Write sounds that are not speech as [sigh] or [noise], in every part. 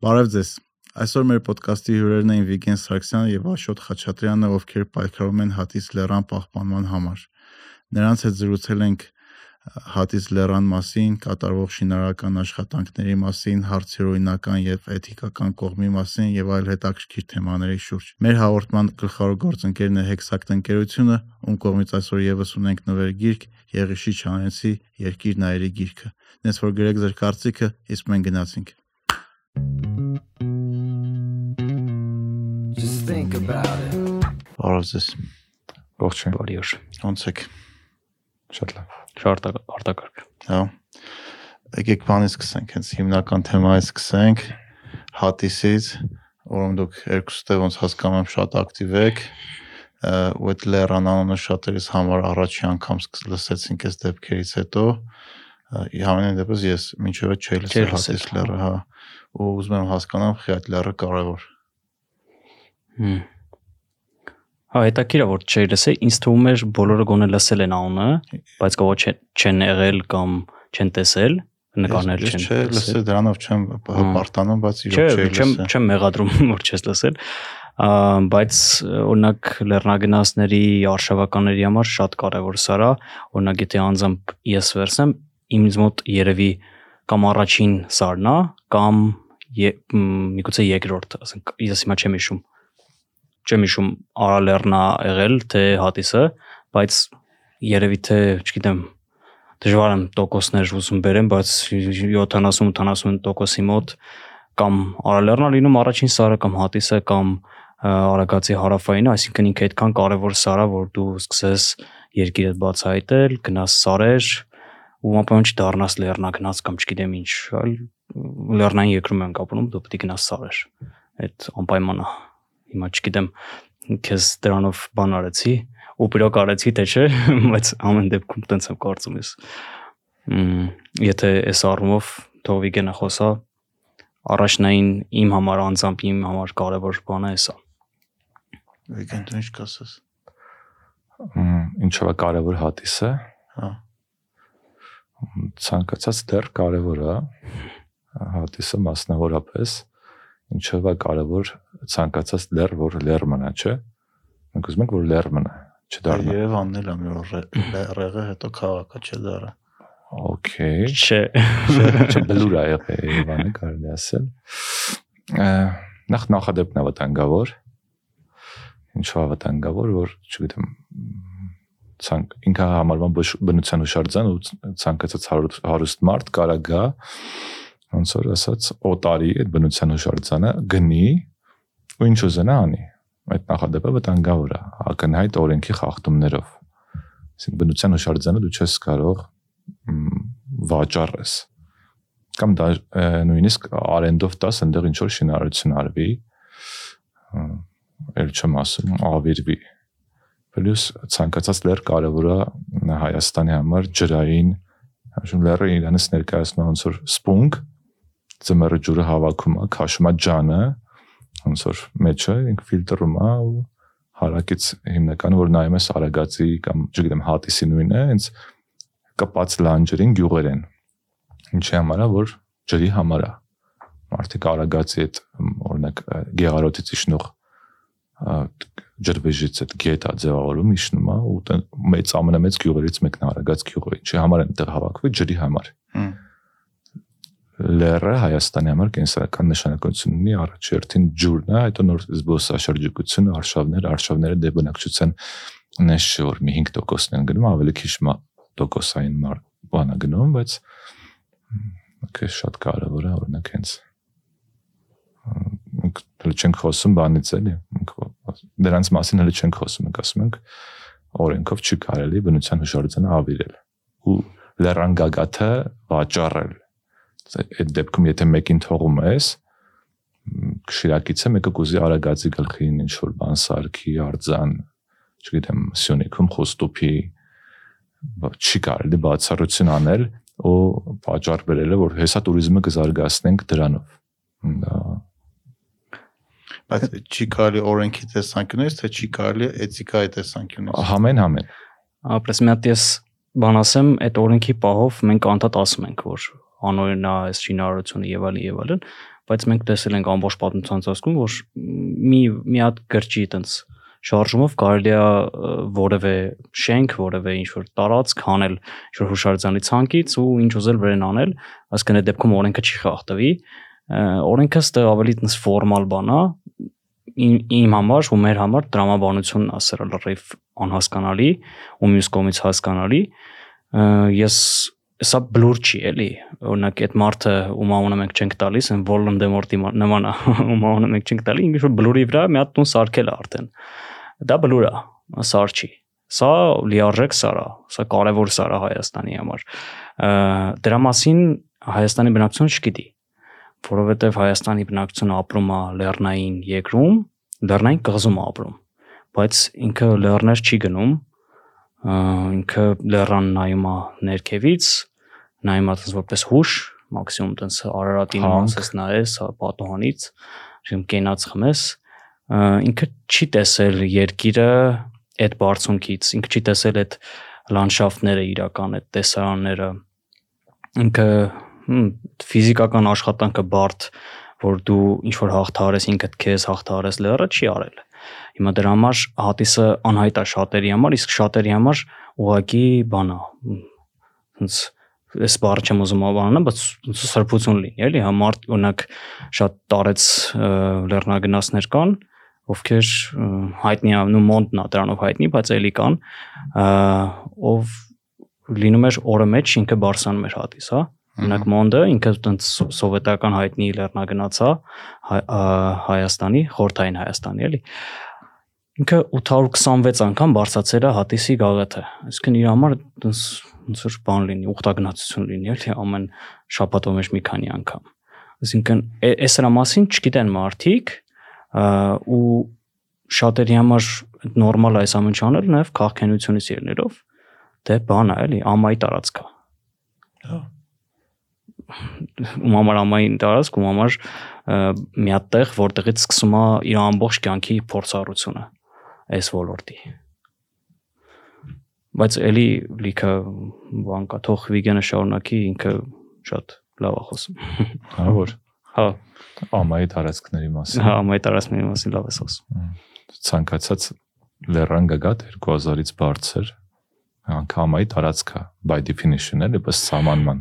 Բարև ձեզ։ Այսօր մեր ոդկասթի հյուրերն են Վիգեն Սարգսյանը եւ Աշոտ Խաչատրյանը, ովքեր պայքարում են Հատիս լեռան պահպանման համար։ Նրանց հետ զրուցել ենք Հատիս լեռան մասին, կատարվող շինարարական աշխատանքների մասին, հարցերօրինական եւ էթիկական կողմի մասին եւ այլ հետաքրքիր թեմաների շուրջ։ Մեր հաղորդման գլխավոր գործընկերն է Hexact ընկերությունը, ում կողմից այսօր եւս ունենք նվեր գիրք Եղիշի Չանենցի Երկիր նայերի գիրքը։ Դες որ գրեք ձեր կարծիքը, իսկ մենք գնացինք։ Just think about it. Ձեզ։ Ողջույն։ Բարի օր։ Ոնց եք։ Շատ լավ։ Շատ արտակարգ։ Հա։ Եկեք բանից սկսենք, հենց հիմնական թեմայից սկսենք հատիսից, որում դուք երկուստը ոնց հասկանում եմ շատ ակտիվ եք ու այդ լեռան անունը շատերիս համար առաջի անգամ լսեցինք այս դեպքերից հետո համենայն դեպս ես մինչև այդ չէի լսել հատիս լեռը, հա ու ուզում եմ հասկանամ խի այդ լեռը կարևոր Հմ։ Հա, հետաքրքիր է որ չի լսել, ինձ թվում էր բոլորը գոնե լսել են անունը, բայց կողո չեն եղել կամ չեն տեսել, նկարներ չեն։ չէ լսել դրանով չեմ հպարտանում, բայց Չէ, իրոք չէի չեմ լսել։ չեմ մեղադրում [laughs] որ չես լսել։ բայց օրինակ լեռնագնացների արշավականների համար շատ կարևոր սա է, օրինակ եթե անձամբ ես վերցեմ, ինձ մոտ երևի կամ առաջին սարն է, կամ միգուցե երկրորդ, ասենք ես հիմա չեմ հիշում չեմ հիշում արալեռնա եղել թե հատիսը, բայց երևի թե, չգիտեմ, դժվար եմ տոկոսներ ուզում բերեմ, բայց 70-80%-ի մոտ կամ արալեռնա լինում առաջին սարը կամ հատիսը կամ արագացի հարավայինը, այսինքն ինքը այդքան կարևոր սարա, որ դու սկսես երկիրը բացահայտել, գնաս սարեր ու ապա չդառնաս լեռնագնաց կամ չգիտեմ ինչ, այլ լեռնային երկրում ենք ապրում, դու պետք է գնաս սարեր։ Այդ անպայման է հիմա չգիտեմ քեզ դրանով բան արեցի ու բրոկ արեցի թե չէ [laughs] բայց ամեն դեպքում տենց եմ կարծում ես եթե այս առումով թող վիգենը խոսա առաջնային իմ համար անձամբ իմ համար կարևոր բանը է սա Վիգեն դու ինչ կասես։ Ինչով է կարևոր հատիսը։ Հա։ Ցանկացած դեռ կարևոր է հատիսը մասնավորապես ինչով է կարևոր ցանկացած լեռ որ լեռ մնա, չէ։ Մենք ուզում ենք որ լեռ մնա, չդառնա։ Երևանն էլ է մի օր ռեղը հետո քաղաքը չէ դարը։ Okay։ չէ Չէ, չէ բլուր է եղել Երևանը կարելի ասել։ Ա, Նախ նախադեպն է վտանգավոր։ Ինչու է վտանգավոր, որ չգիտեմ ցանկ ինքը համարվում բնության հուշարձան ու ցանկացած հարուստ հարուստ մարդ կարա գա ոնց որ ասած օտարի այդ բնության հուշարձանը գնի ու ինչ ուզենա անի այդ նախադեպը վտանգավոր է ակնհայտ օրենքի խախտումներով ասենք բնության հուշարձանը դու չես կարող վաճառես կամ դա նույնիսկ արենդով տաս այնտեղ ինչ որ շինարարություն արվի էլ չեմ ասում ավիրվի պլյուս ցանկացած լեր կարևոր է Հայաստանի համար ջրային հաշում լերը իրանից ներկայացնում ոնց որ սպունգ ծմերը ջուրը հավաքում է քաշում է ջանը ոնց որ մեջը ինք ֆիլտրում է ու հարակից հիմնականը որ նայում ես արագացի կամ չգիտեմ հատիսի նույնը հենց կպած լանջերին գյուղեր են ինչի համար է որ ջրի համար է մարդիկ արագացի այդ օրինակ գեղարոտից իջնող ա, ջրվեժից այդ գետա ձևավորում իջնում է ու մեծ ամենամեծ գյուղերից մեկն է արագած գյուղը ինչի համար են այդտեղ հավաքվում ջրի համար Հմ։ լերը Հայաստանի համար կենսական նշանակություն ունի առաջերտին ջուրն է, հետո նոր զբոսաշրջիկությունը, արշավներ, արշավները դե բնակչության նես չէ որ մի 5%-ն են գնում, ավելի քիչ տոկոսային բանա գնում, բայց քեզ շատ կարևոր է օրինակ հենց հələ չենք խոսում բանից էլի, դրանց մասին հələ չենք խոսում, մենք ասում ենք օրենքով չի կարելի բնության հուշարձանը ավիրել ու լեռան գագաթը վաճառել այդ դեպքում եթե մեկին թողում ես քշիրակից է մեկը կուզի արագացի գլխին ինչ որ բան սարքի արձան չգիտեմ սյունիքում խոստոփի չի կարելի դե բացառություն անել ու պատճառ բերել է որ հեսա туриզմը կզարգացնենք դրանով դա բայց չի կարելի օրենքի տեսանկյունից թե չի կարելի էթիկայի տեսանկյունից համեն համեն ապրես մի հատ ես բան ասեմ այդ օրենքի պահով մենք անդադ ասում ենք որ անօրինա այս շինարարությունը եւ այլն եւ այլն բայց մենք տեսել ենք ամբողջ պատմության ընթացքում, որ մի մի հատ գրճի այտենց շարժումով կարելի է որևէ շենք, որևէ ինչ որ տարածք հանել ինչ որ հուշարձանի ցանկից ու ինչ ուզել վրան անել, այսինքն այդ դեպքում օրենքը չի խախտվի։ Օրենքը ստեղ ավելի տես ֆորմալ բան է, իմ համար ու մեր համար դրամաբանությունն ասել լրիվ անհասկանալի ու մյուս կողմից հասկանալի ես սա բլուր չի էլի օրինակ այդ մարդը ում անունը մենք չենք տալիս այն Voldemort-ի նման [laughs] ում անունը մենք չենք տալի ինչ որ բլուրի վրա մի հատ տուն սարքել արդեն դա բլուր է սար չի սա լիարժեք սար է սա կարևոր սար է Հայաստանի համար դրա մասին Հայաստանի բնակչությունը չգիտի որովհետև Հայաստանի բնակչությունը ապրում է լեռնային երկրում լեռնային կղզում ապրում բայց ինքը լեռներ չի գնում ինքը լեռան նայում է ներքևից նայում տես որպես հուշ մաքսիմում տես Արարատին մասս նայես պատոհանից իմ կենաց խմես ինքը չի տեսել երկիրը այդ բարձունքից ինքը չի տեսել այդ լանդշաֆտները իրական այդ տեսարանները ինքը ֆիզիկական աշխատանքը բարդ որ դու ինչ որ հաղթարես ինքդ քեզ հաղթարես լերը չի արել Հիմա դրա համար հատիսը անհայտ է շատերի համար, իսկ շատերի համար ուղակի բան է։ Հենց այս բառը չեմ ուզում ավանանալ, բայց սրբություն լինի, էլի, հա մարդ օրինակ շատ տարեց լեռնագնացներ կան, ովքեր հայտնի են, ու մոնտն է դրանով հայտնի, բայց էլի կան, ով լինում էր օրը մեջ ինքը բարսանում էր հատիս, հա Օրինակ Մոնդը ինքը տենց սովետական հայտնի լեռնագնաց է Հայաստանի, Խորթային Հայաստանի, էլի։ Ինքը 826 անգամ բարձացել է հատիսի գաղաթը։ Այսինքն իր համար տենց ոնց որ բան լինի, ուխտագնացություն լինի, էլի ամեն շաբաթով մեջ մի քանի անգամ։ Այսինքն այս հրա մասին չգիտեն մարդիկ ու շատերի համար նորմալ է այս ամեն ինչ անել նաև քաղաքենությունից ելնելով դե բան է էլի ամայի տարածքա։ Հա ում համար ամային տարածք, ում համար մի հատ տեղ, որտեղից սկսում է իր ամբողջ կյանքի փորձառությունը այս ոլորտի։ Բայց էլի լիքը բան կա, թող վիգենը շարունակի, ինքը շատ լավ է խոսում։ Հա որ։ Հա, ամայի տարածքների մասին։ հա, ամայի տարածքների մասին լավ է խոսում։ Ցանկացած լեռան գա 2000-ից բարձր անգամ ամայի տարածքա by definition էլի, բայց սահմանման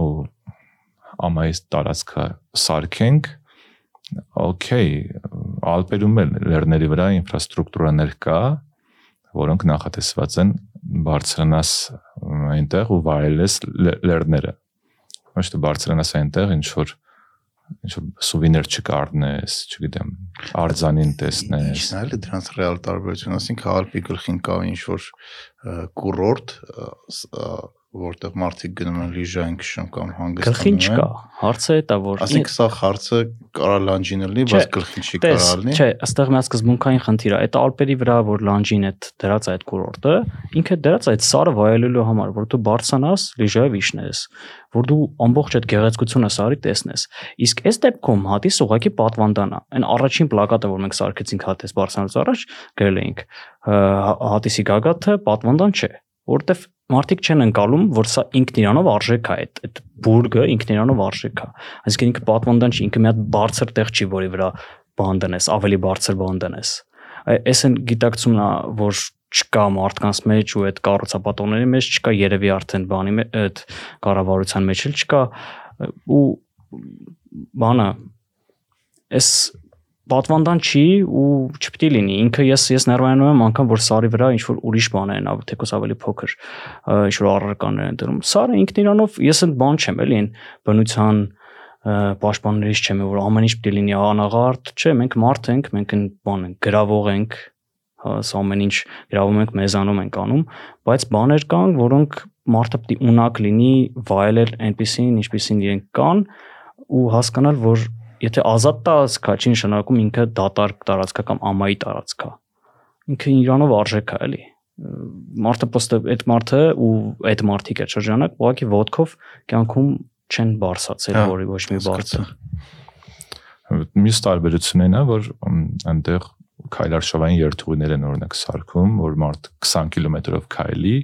ու ամայից տարածքը սարքենք օքեյ ալպերում էլ լեռների վրա ինֆրաստրուկտուրաներ կա որոնք նախատեսված են բարձրանաս այնտեղ ու վայելես լեռները ոչ թե բարձրանաս այնտեղ ինչ որ ինչ որ սուվիներ չկառնես, չգիտեմ, արձանին տեսնես։ Ինչն է դրանց ռեալ տարբերությունը, ասինքն Ալպի գլխին կա ինչ որ կուրորտ որտեղ մարդիկ գնում են լիժային քշում կամ հանգստանում Գլխին չկա։ Հարցը դա որ Ասենք սա հարցը կարա լանջին լինի, բայց գլխին չի կարա լինի։ Չէ, ըստեղ մի սկզբունքային խնդիր է։ Այդ ալպերի վրա որ լանջին է դրած այդ կուրորտը, ինքը դրած այդ սարը վայելելու համար, որ դու բարձրանաս, լիժայով իշնես, որ դու ամբողջ այդ գեղեցկությունը սարի տեսնես։ Իսկ այս դեպքում հատիս ուղակի պատվանդան է։ Այն առաջին պլակատը, որ մենք սարքեցինք հատես բարձրանալուց առաջ, գրել էինք հատիսի գագաթը պատվանդան չէ, որովհետև մարդիկ չեն ընկալում, որ սա ինքն իրանով արժեք է, այդ այդ բուրգը ինքն իրանով արժեք է։ Այսինքն ինքը պատվանդան չի, ինքը մի հատ բարձր տեղ չի, որի վրա բան դնես, ավելի բարձր բան դնես։ Այս են գիտակցումն է, որ չկա մարդկանց մեջ ու այդ կառուցապատողների մեջ չկա երևի արդեն բանի այդ կառավարության մեջ էլ չկա ու բանը այս պատվանդան չի ու չպետք է լինի։ Ինքը ես ես ներվայանում եմ անգամ որ սարի վրա ինչ որ ուրիշ բան են, թեկոս ավելի փոքր ինչ որ առարկաներ են դրում։ Սարը ինքն իրանով ես այդ բան չեմ էլի, բնության պաշտպաններից չեմ, որ ամեն ինչ է լինի անաղարտ, չէ, մենք մարդ ենք, մենք այն բան ենք, գրավող ենք, հա, ամեն ինչ գրավում ենք, մեզանում ենք անում, բայց բաներ կան, որոնք մարդը է ունակ լինի վայելել այնպեսին, ինչպեսին իրենք կան ու հասկանալ, որ եթե ազատ տարածքա չի նշանակում ինքը դատարկ տարածքա կամ ամայի տարածքա ինքը իրանով արժեք է էլի մարդը պոստը այդ մարդը ու այդ մարդիկ այդ շրջանակ ուղղակի ոդկով կյանքում չեն բարսացել հա, որի ոչ մի բարձր մյուս տարբերությունն է որ այնտեղ քայլարշավային երթուղիներ են օրինակ սարքում, որ մարդ 20 կիլոմետրով քայլի,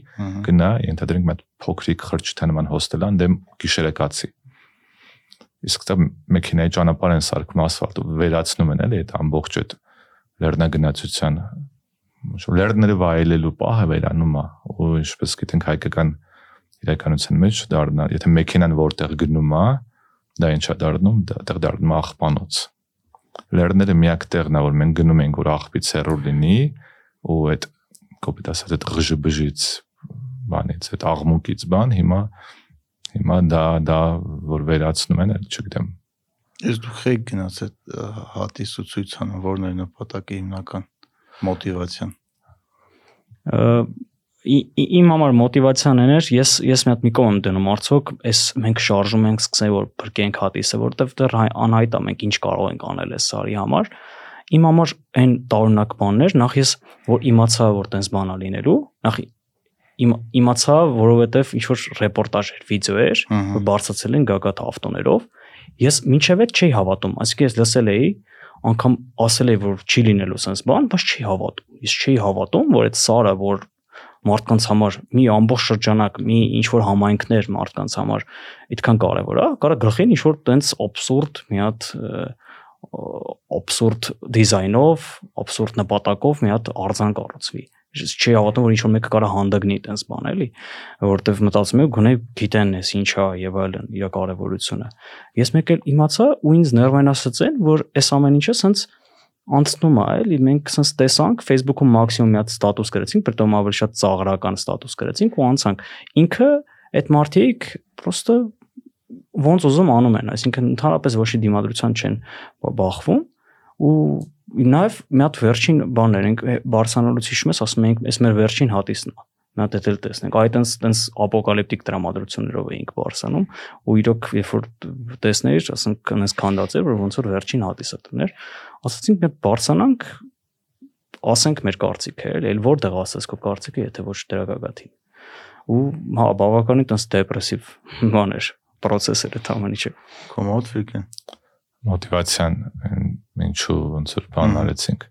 գնա, ենթադրենք մի փոքրիկ խրճիթանման հոստելան դեմ գիշերակացի իսկ դա մեքենայի ճանապարհ են սարքում ասֆալտ ու վերացնում են էլի այդ ամբողջ այդ լեռնագնացության լեռները վայելելու պահը վերանում է ու ինչպես գիտենք հայկական իրականության մեջ դառնա եթե մեքենան որտեղ գնում է դա ինչա դառնում դա դառնում է աղբանոց լեռները միակ տեղն է որ մենք գնում ենք որ աղբից հեռու լինի ու այդ կոպիտ ասած այդ ղժբժից բանից այդ աղմուկից բան հիմա Հիմա դա դա որ վերացնում են, չգիտեմ։ Ես դուք եք գնաց այդ հատիսու ցույցանը, որն է նպատակը հիմնական մոտիվացիան։ Իմ համար մոտիվացիան էր, ես ես մի հատ մի կողմ դնում արցոք, այս մենք շարժում ենք սկսել որ բրկենք հատիսը, որտեվ դեռ անհայտ է մենք ինչ կարող ենք անել այս սարի համար։ Իմ համար այն տարօրինակ բաններ, նախ ես որ իմացա որ տենց բան ա լինելու, նախ իմ իմացա, որովհետև ինչ որ ռեպորտաժ էր, վիդեո էր, որ բարձացել են գագաթ ավտոներով։ Ես ինչև էլ չի հավատում, այսինքն ես լսել էի, անգամ ասել էի, որ չի լինելու sense բան, բայց չի հավատում։ Ես չի հավատում, որ այդ սարը, որ մարդկանց համար մի ամբողջ շրջանակ, մի ինչ որ համայնքներ մարդկանց համար այդքան կարևոր է, կարա գլխին ինչ որ տենց абսուրդ մի հատ абսուրդ դիզայնով, абսուրդ նպատակով մի հատ արձան կառուցվի չի հավատում որ ինչ որ մեկը կարա հանդգնի տենց բան էլի որովհետև մտածում եմ գոնե գիտեն էս ինչա եւ այլն իր կարեւորությունը ես մեկ էլ իմացա ու ինձ ներվային ասացեն որ այս ամեն ինչը սենց անցնում է էլի մենք սենց տեսանք Facebook-ում մաքսիմում մի հատ ստատուս գրեցինք պրտոմ ավելի շատ ծաղրական ստատուս գրեցինք ու անցանք ինքը այդ մարտիկ պրոստը ոնց ուզում անում են այսինքն ընդհանրապես ոչ մի դիմադրության չեն բախվում ու Նաև մի հատ վերջին բաներ ենք Բարսանալուց հիշում ես, ասում ենք, էս մեր վերջին հատիսն է։ Նա դե էլ տեսնենք։ Այդ այնս այնս ապոկալիպտիկ դրամատրություններով էինք Բարսանում ու իրոք երբ որ տեսներ, ասենք այնս քանդած էր, որ ոնց որ վերջին հատիսը դներ, ասացինք մենք Բարսանանք ասենք մեր կարծիքը էլ, էլ որտեղ ասես քո կարծիքը, եթե ոչ դրագագաթին։ Ու հա, բավականին տես դեպրեսիվ բան էր, process էր այդ ամեն ինչը։ Կոմոդ ֆիկեն մոտիվացիան ինչու ոնց որ բան արեցինք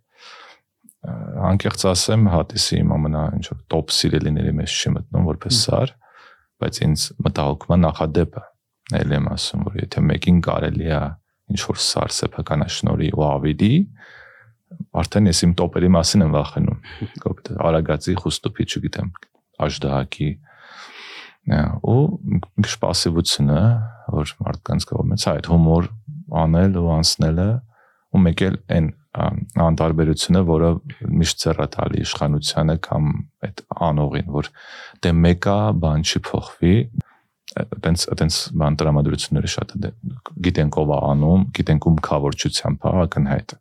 անկեղծ ասեմ հատիսի իմ ամենա ինչ որ top սիրելիների մեջ չի մտնում որպես սար բայց ինձ մտահոգման նախադեպը այլ եմ ասում որ եթե մեկին կարելի է ինչ որ սար սեփականաշնորի ու ավիդի արդեն ես իմ տոպերի մասին եմ վախենում կոպիտ արագացի խոստոպի չգիտեմ աժդահակի ու ինչ պասիվությունը որ մարդկանց կողմից հա, այդ հումոր անել ու անցնելը ու մեկ էլ այն անտարբերությունը, որը միշտ ծառա տալի իշխանությանը կամ այդ անողին, որ դե մեկա բան չի փոխվի, այտենց այտենց բան տրամադրությունները շատ է գիտենք ով է անում, գիտենք ում խավորչությամբ է ակնհայտ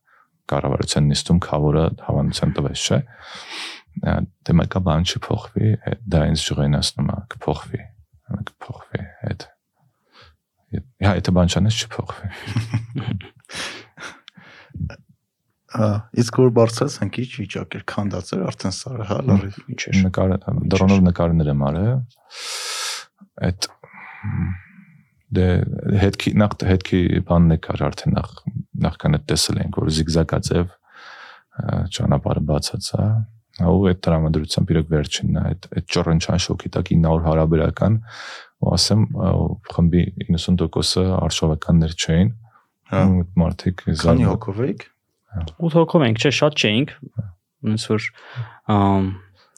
կառավարության նիստում խավորը հավանության տվեց, չէ՞ դե մեկա բան չի փոխվի, դա ինձ ժողենացնում է, կփոխվի, կփոխվի, այդ Հա, եթե բան չանես չփոխվի։ իսկ որ բարձրացանք ի՞նչ վիճակ էր քանդած էր արդեն սարը, հա, լրիվ ինչ էր։ Նկարը դրոնով նկարներ եմ արել։ Այդ դե հետքի նախ հետքի բանն է կար արդեն նախ նախքան այդ տեսել ենք որ զիգզագաձև ճանապարհը բացած է ու այդ տրամադրությամբ իրոք վերջինն է այդ այդ ճոռնչան շոկի տակ 900 հարաբերական ասեմ խմբի 90%-ը արշավականներ չէին։ Հա մարդիկ Քանի հոգով էիք։ 8 հոգով ենք, չէ, շատ չէինք։ Ոնց որ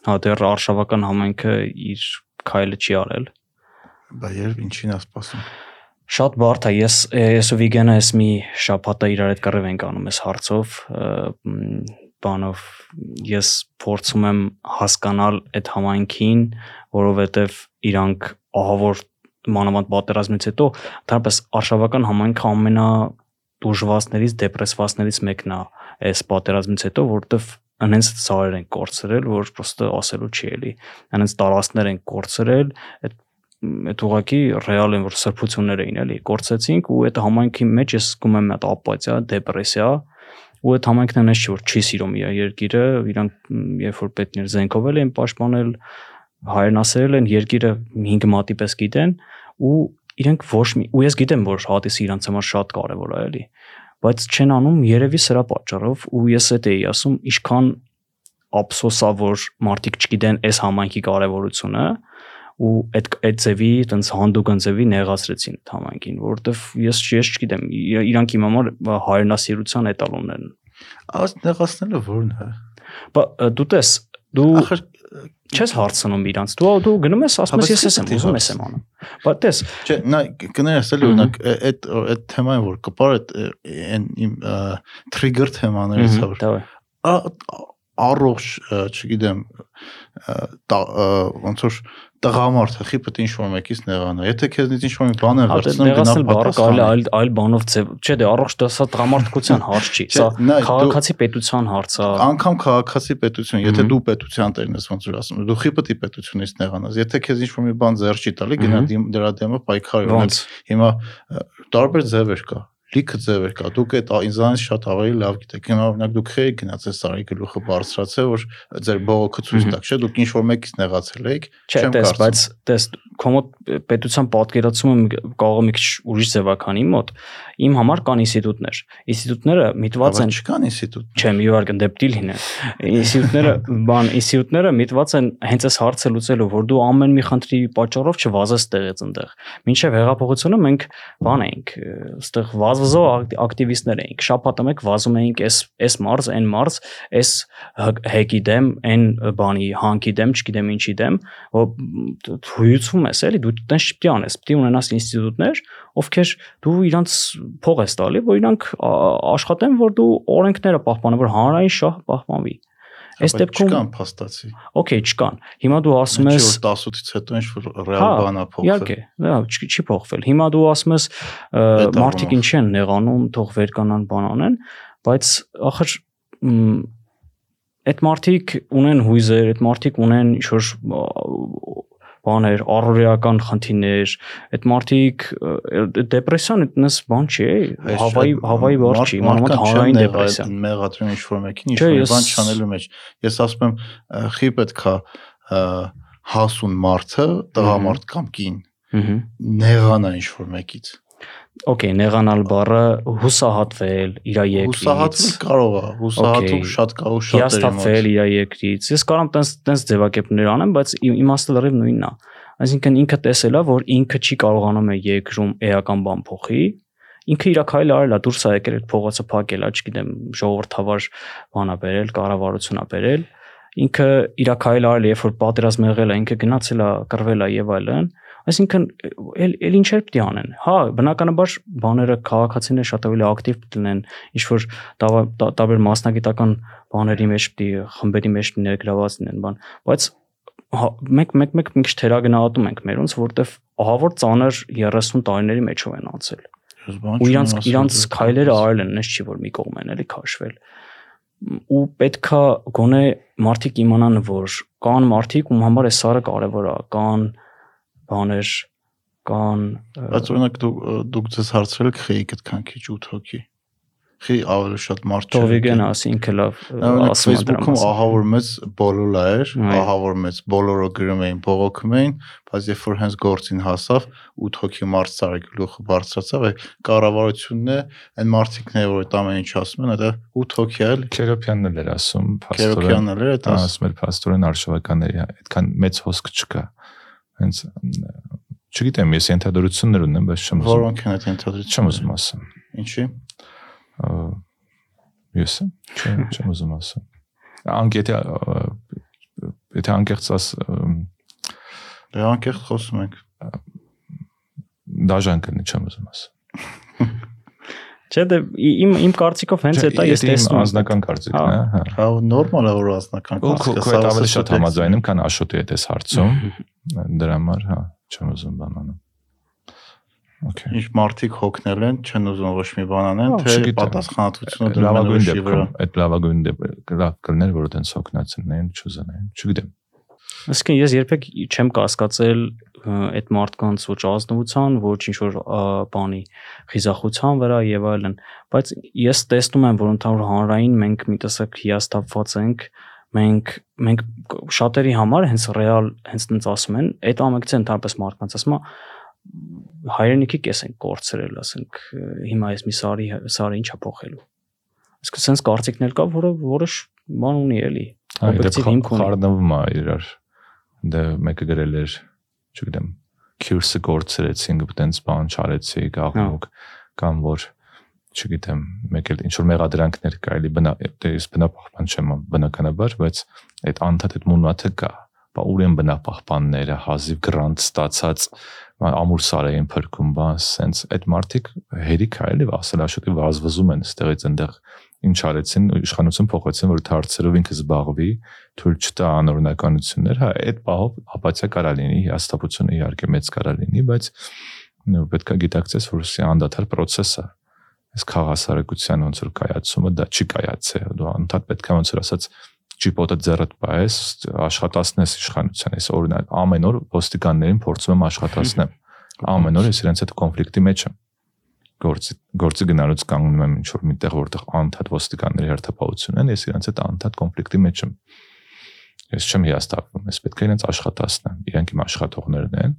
հա դեռ արշավական համայնքը իր քայլը չի արել։ Բա երբ ինչին է սպասում։ Շատ բարդ է։ Ես ես ու Վիգենը ես մի շաբաթը իրար հետ կռիվ ենք անում այս հարցով բանով ես փորձում եմ հասկանալ այդ համայնքին, որովհետև իրանք ահավոր մանավանդ պատերազմից հետո դարպես արշավական համայնքը ամենա դժվարներից, դեպրեսվածներից մեկն է այս պատերազմից հետո, որովհետև անենց ծառեր են կորցրել, որ պրոստը ասելու չի էլի։ Անենց տարածքներ են կորցրել, այդ այդ ուղակի ռեալ են որ սրբություններ էին էլի կորցեցինք ու այդ համայնքի մեջ ես զգում եմ այդ ապաթիա, դեպրեսիա ու այդ համայնքն այնպես չի որ չի սիրում իր երկիրը, իրանք երբ որ պետքներ զենքով են պաշտպանել, հայերն ասել են երկիրը 5 մատի պես գիտեն ու իրենք ոչ մի ու ես գիտեմ որ հատիսը իրանց համար շատ կարևոր է էլի բայց չեն անում երևի սրա պատճառով ու ես էդ էի ասում ինչքան ափսոսա որ մարդիկ չգիտեն այս համայնքի կարևորությունը ու այդ այդ ձևի տենց հանդուգն ձևի նեղացրեցին համայնքին, որովհետև ես ես չգիտեմ, իր- իրանք իմ համար հայրենասիրության էտալոններն Այս նեղացնելը ո՞րն է։ Բա դու տես, Դու ախր չես հարցնում իրանց։ Դու դու գնում ես, ասում ես ես ես եմ ուզում ես եմ անում։ Բայց տես, չէ, նա կներես էլի օրինակ այդ այդ թեման որ կպար այդ այն իմ trigger թեմաներից է որ առողջ, չգիտեմ, ոնց որ տղամարդ հխի պետք է ինչ-որ մեկից նեղանա եթե քեզնից ինչ-որ մի բան է Հա, վերցնում գնա բառը կարելի պատասխան այլ այլ բանով ձև։ Չէ, դե առողջ դա սա տրամարտկության հարց չի։ Սա քաղաքացի պետության հարց է։ անգամ քաղաքացի պետություն եթե դու պետության տերն ես ոնց որ ասում դու խի պետք է պետությունից նեղանաս եթե քեզ ինչ-որ մի բան ձեռ չի տալի գնա դրա դեմը պայքարի Ոնց։ հիմա տարբեր ձևեր կա լիքը ձևեր կա դուք այդ ինձանից շատ ավելի լավ գիտեք հիմա օրինակ դուք խեի գնացել սարի գլուխը բարձրացել որ ձեր բողոքը ցույց տաք չէ դուք ինչ որ մեկից նեղացել եք Չէ, տես, բայց տես կոմոդ պետության պատկերացումը կարող է մի քիչ ուրիշ ձևականի մոտ։ Իմ համար կան ինստիտուտներ։ Ինստիտուտները միտված են չկան ինստիտուտ Չէ, մի վար կնդեպտիլ հինը։ Ինստիտուտները, բան, ինստիտուտները միտված են հենց այս հարցը լուծելու, որ դու ամեն մի խնդրի պատճառով չվազես տեղից այնտեղ։ Մինչև հեղափոխությունը մենք բան էինք, այստեղ վազվզող ակտ- ակտիվիստներ էինք։ Շաբաթը մեկ վազում էինք այս այս մարզ, այն մարզ, այս հեկի դեմ, այն բանի հանքի դեմ, չգիտեմ ինչի դեմ, որ հույուցում ես, էլի դու տենց է անես, է ունենաս ինստիտուտներ, ովքեր դու իրանց փող ես տալի, որ իրանք ա- աշխատեն, որ դու օրենքները պահպանեն, որ հանրային շահը պահպանվի։ Այս դեպքում չկան փաստացի օքեյ, չկան։ Հիմա դու ասում ես 10-ից հետո ինչ որ Հա, ռեալ բանա փոխվել Իհարկե, դա չի փոխվել։ Հիմա դու ասում ես մարդիկ ինչի են նեղանում, թող վեր կանան բան անեն, բայց ախր այդ մարդիկ ունեն հույզեր, այդ մարդիկ ունեն ինչ որ բաներ, առօրեական խնդիրներ, այդ մարդիկ դեպրեսիան այդպես բան չի, հավայի հավայի բառ չի, մանավանդ հանրային դեպրեսիա։ մեղադրում ինչ որ մեկին ինչ Չէ, որ ես- բան չանելու մեջ ես ասում եմ խի պետքա հասուն մարդը տղամարդ կամ կին Ահա։ նեղանա ինչ որ մեկից Okay, նեղանալ բառը հուսահատվել իր երկրից։ հուսահատվել կարող է հուսահատում շատ կա ու շատ հիաստատվել իր երկրից։ Ես կարամ տենց տենց ձևակերպներ անեմ, բայց իմ- իմաստը լրիվ նույնն է։ Այսինքն ինքը տեսել է, որ ինքը չի կարողանում է երկրում էական բան փոխի, ինքը իր քայլը արել է, դուրս է եկել այդ փողոցը փակել, է, չգիտեմ, ժողովրդավար բանա բերել, կառավարությունա բերել։ Ինքը իր քայլը արել, է, երբ որ պատերազմ եղել է, ինքը գնացել է, կռվել է եւ այլն։ Այսինքն էլ էլ ինչեր պետք է անեն։ Հա, բնականաբար բաները քաղաքացիները շատ ավելի ակտիվ պետք լինեն, ինչ որ տարբեր մասնագիտական բաների մեջ պետք է խմբերի մեջ ներգրաված լինեն բան, բայց հա, մենք մեկ մեկ մի քիչ թերագնահատում ենք մերոնց, որտեվ ահավոր ծանր 30 տարիների մեջով են անցել։ Ու իրանց իրանց քայլերը արել են, նես չի որ մի կողմ են էլի քաշվել։ Ու պետքա գոնե մարդիկ իմանան, որ կան մարդիկ, ում համար է սարը կարևոր է, կան բաներ, կան բայց օրինակ դու դուք ձեզ հարցրել եք խեի այդքան քիչ 8 հոգի խի ավելի շատ մարդ չէ Տովիգեն ասի ինքը լավ ասում է Facebook-ում մասին։ ահավոր մեծ բոլոլա էր, Այո։ ահավոր մեծ բոլորը գրում էին, բողոքում էին, բայց երբ որ հենց գործին հասավ 8 հոգի մարդ ցարի գլուխը բարձրացավ, այ կառավարությունն է, այն մարդիկն է, որ այդ ամեն ինչ ասում են, դա 8 հոգի է, էլի։ Քերոփյանն էլ էր ասում, փաստորեն Քերոքյանն էլ էր ասում էր փաստորեն արշավականների այդքան մեծ հոսք չկա։ Հենց չգիտեմ, ես ենթադրություններ ունեմ, բայց չեմ ուզում Որոնք են այդ ընդհանրությունը։ չեմ ուզում ասեմ։ Ինչի։ Ես եմ, չեմ [laughs] չեմ ուզում ասեմ։ Անկետ եթե անկեղծ աս Դե անկեղծ խոսում ենք։ դաժան կլինի, չեմ ուզում ասեմ։ [laughs] Չէ, դե իմ իմ կարծիքով հենց Չէ, դա ես տեսնում եմ։ անձնական կարծիքն է, հա։ Հա նորմալ է որ անձնական Ու քո քո հետ ավելի շատ համաձայնում, քան Աշոտի հետ էս հարցում։ Դրա համար, հա, չեմ ուզում բան անեմ։ Okay։ Ինչ մարդիկ հոգնել են, չեն ուզում ոչ մի բան անեն, Հա, թե պատասխանատվությունը դնում են ուրիշի վրա։ այդ լավագույն դեպքը լավ կլներ որ այդպես հոգնածնեն չուզենային չգիտեմ Իսկին ես երբեք չեմ կասկածել այդ մարդկանց ոչ ազնվության, ոչ ինչ որ բանի խիզախության վրա եւ այլն, բայց ես տեսնում եմ, որ ընդհանուր հանրային մենք մի տեսակ հիաստապված ենք, մենք մենք շատերի համար հենց ռեալ հենց տենց ասում են, այդ ամեկցը ընդհանրապես մարդկանց ասում է հայրենիքի կես են կորցրել, ասենք հիմա ես մի սարի սարը ինչա փոխելու։ Իսկ sense կարծիքն էլ կա, որը որը բան ունի էլի։ այ դե Օբյեկտիվ հիմք ունի։ խառնվում է իրար դե մեկը գրել էր չգիտեմ, քյուրսը գործրեցինք, այտենց բան չարեցիք, աղմուկ կամ որ չգիտեմ, մեկ էլ ինչ որ մեղադրանքներ կարելի բնա դե ես բնապահպան չեմ բնականաբար, բայց այդ անդադ այդ մունաթը կա բա ուր են բնապահպանները հազիվ գրանտ ստացած ամուր սարային փրկում բան սենց այդ մարդիկ հերիք այլև ասել աշոտի վազվզում են ստեղից այնտեղ ինչ արեցին իշխանություն փոխեցին որ դարձերով ինքը զբաղվի թույլ չտա անօրինականություններ հա այդ բաղով ապացիա կարա լինի հաստատությունը իհարկե մեծ կարա լինի բայց պետք է գիտակցես որ սա անդադար process է այս խաղասարակության ոնց որ կայացումը դա չի կայացել դու անդադ պետք է ոնց որ ասած ջիպոտը ձեռդ պայես աշխատացնես իշխանության այս օրինակ ամեն օր ոստիկաններին փորձում եմ աշխատացնեմ [laughs] ամեն օր ես իրենց հետ կոնֆլիկտի մեջ եմ գործի գործի գնալուց կանգնում եմ ինչ որ միտեղ որտեղ անդադ ոստիկանների հերթապահություն են ես իրենց հետ անդադ կոնֆլիկտի մեջ եմ ես չեմ հիաստատվում ես պետք է իրենց աշխատացնեմ իրենք իմ աշխատողներն են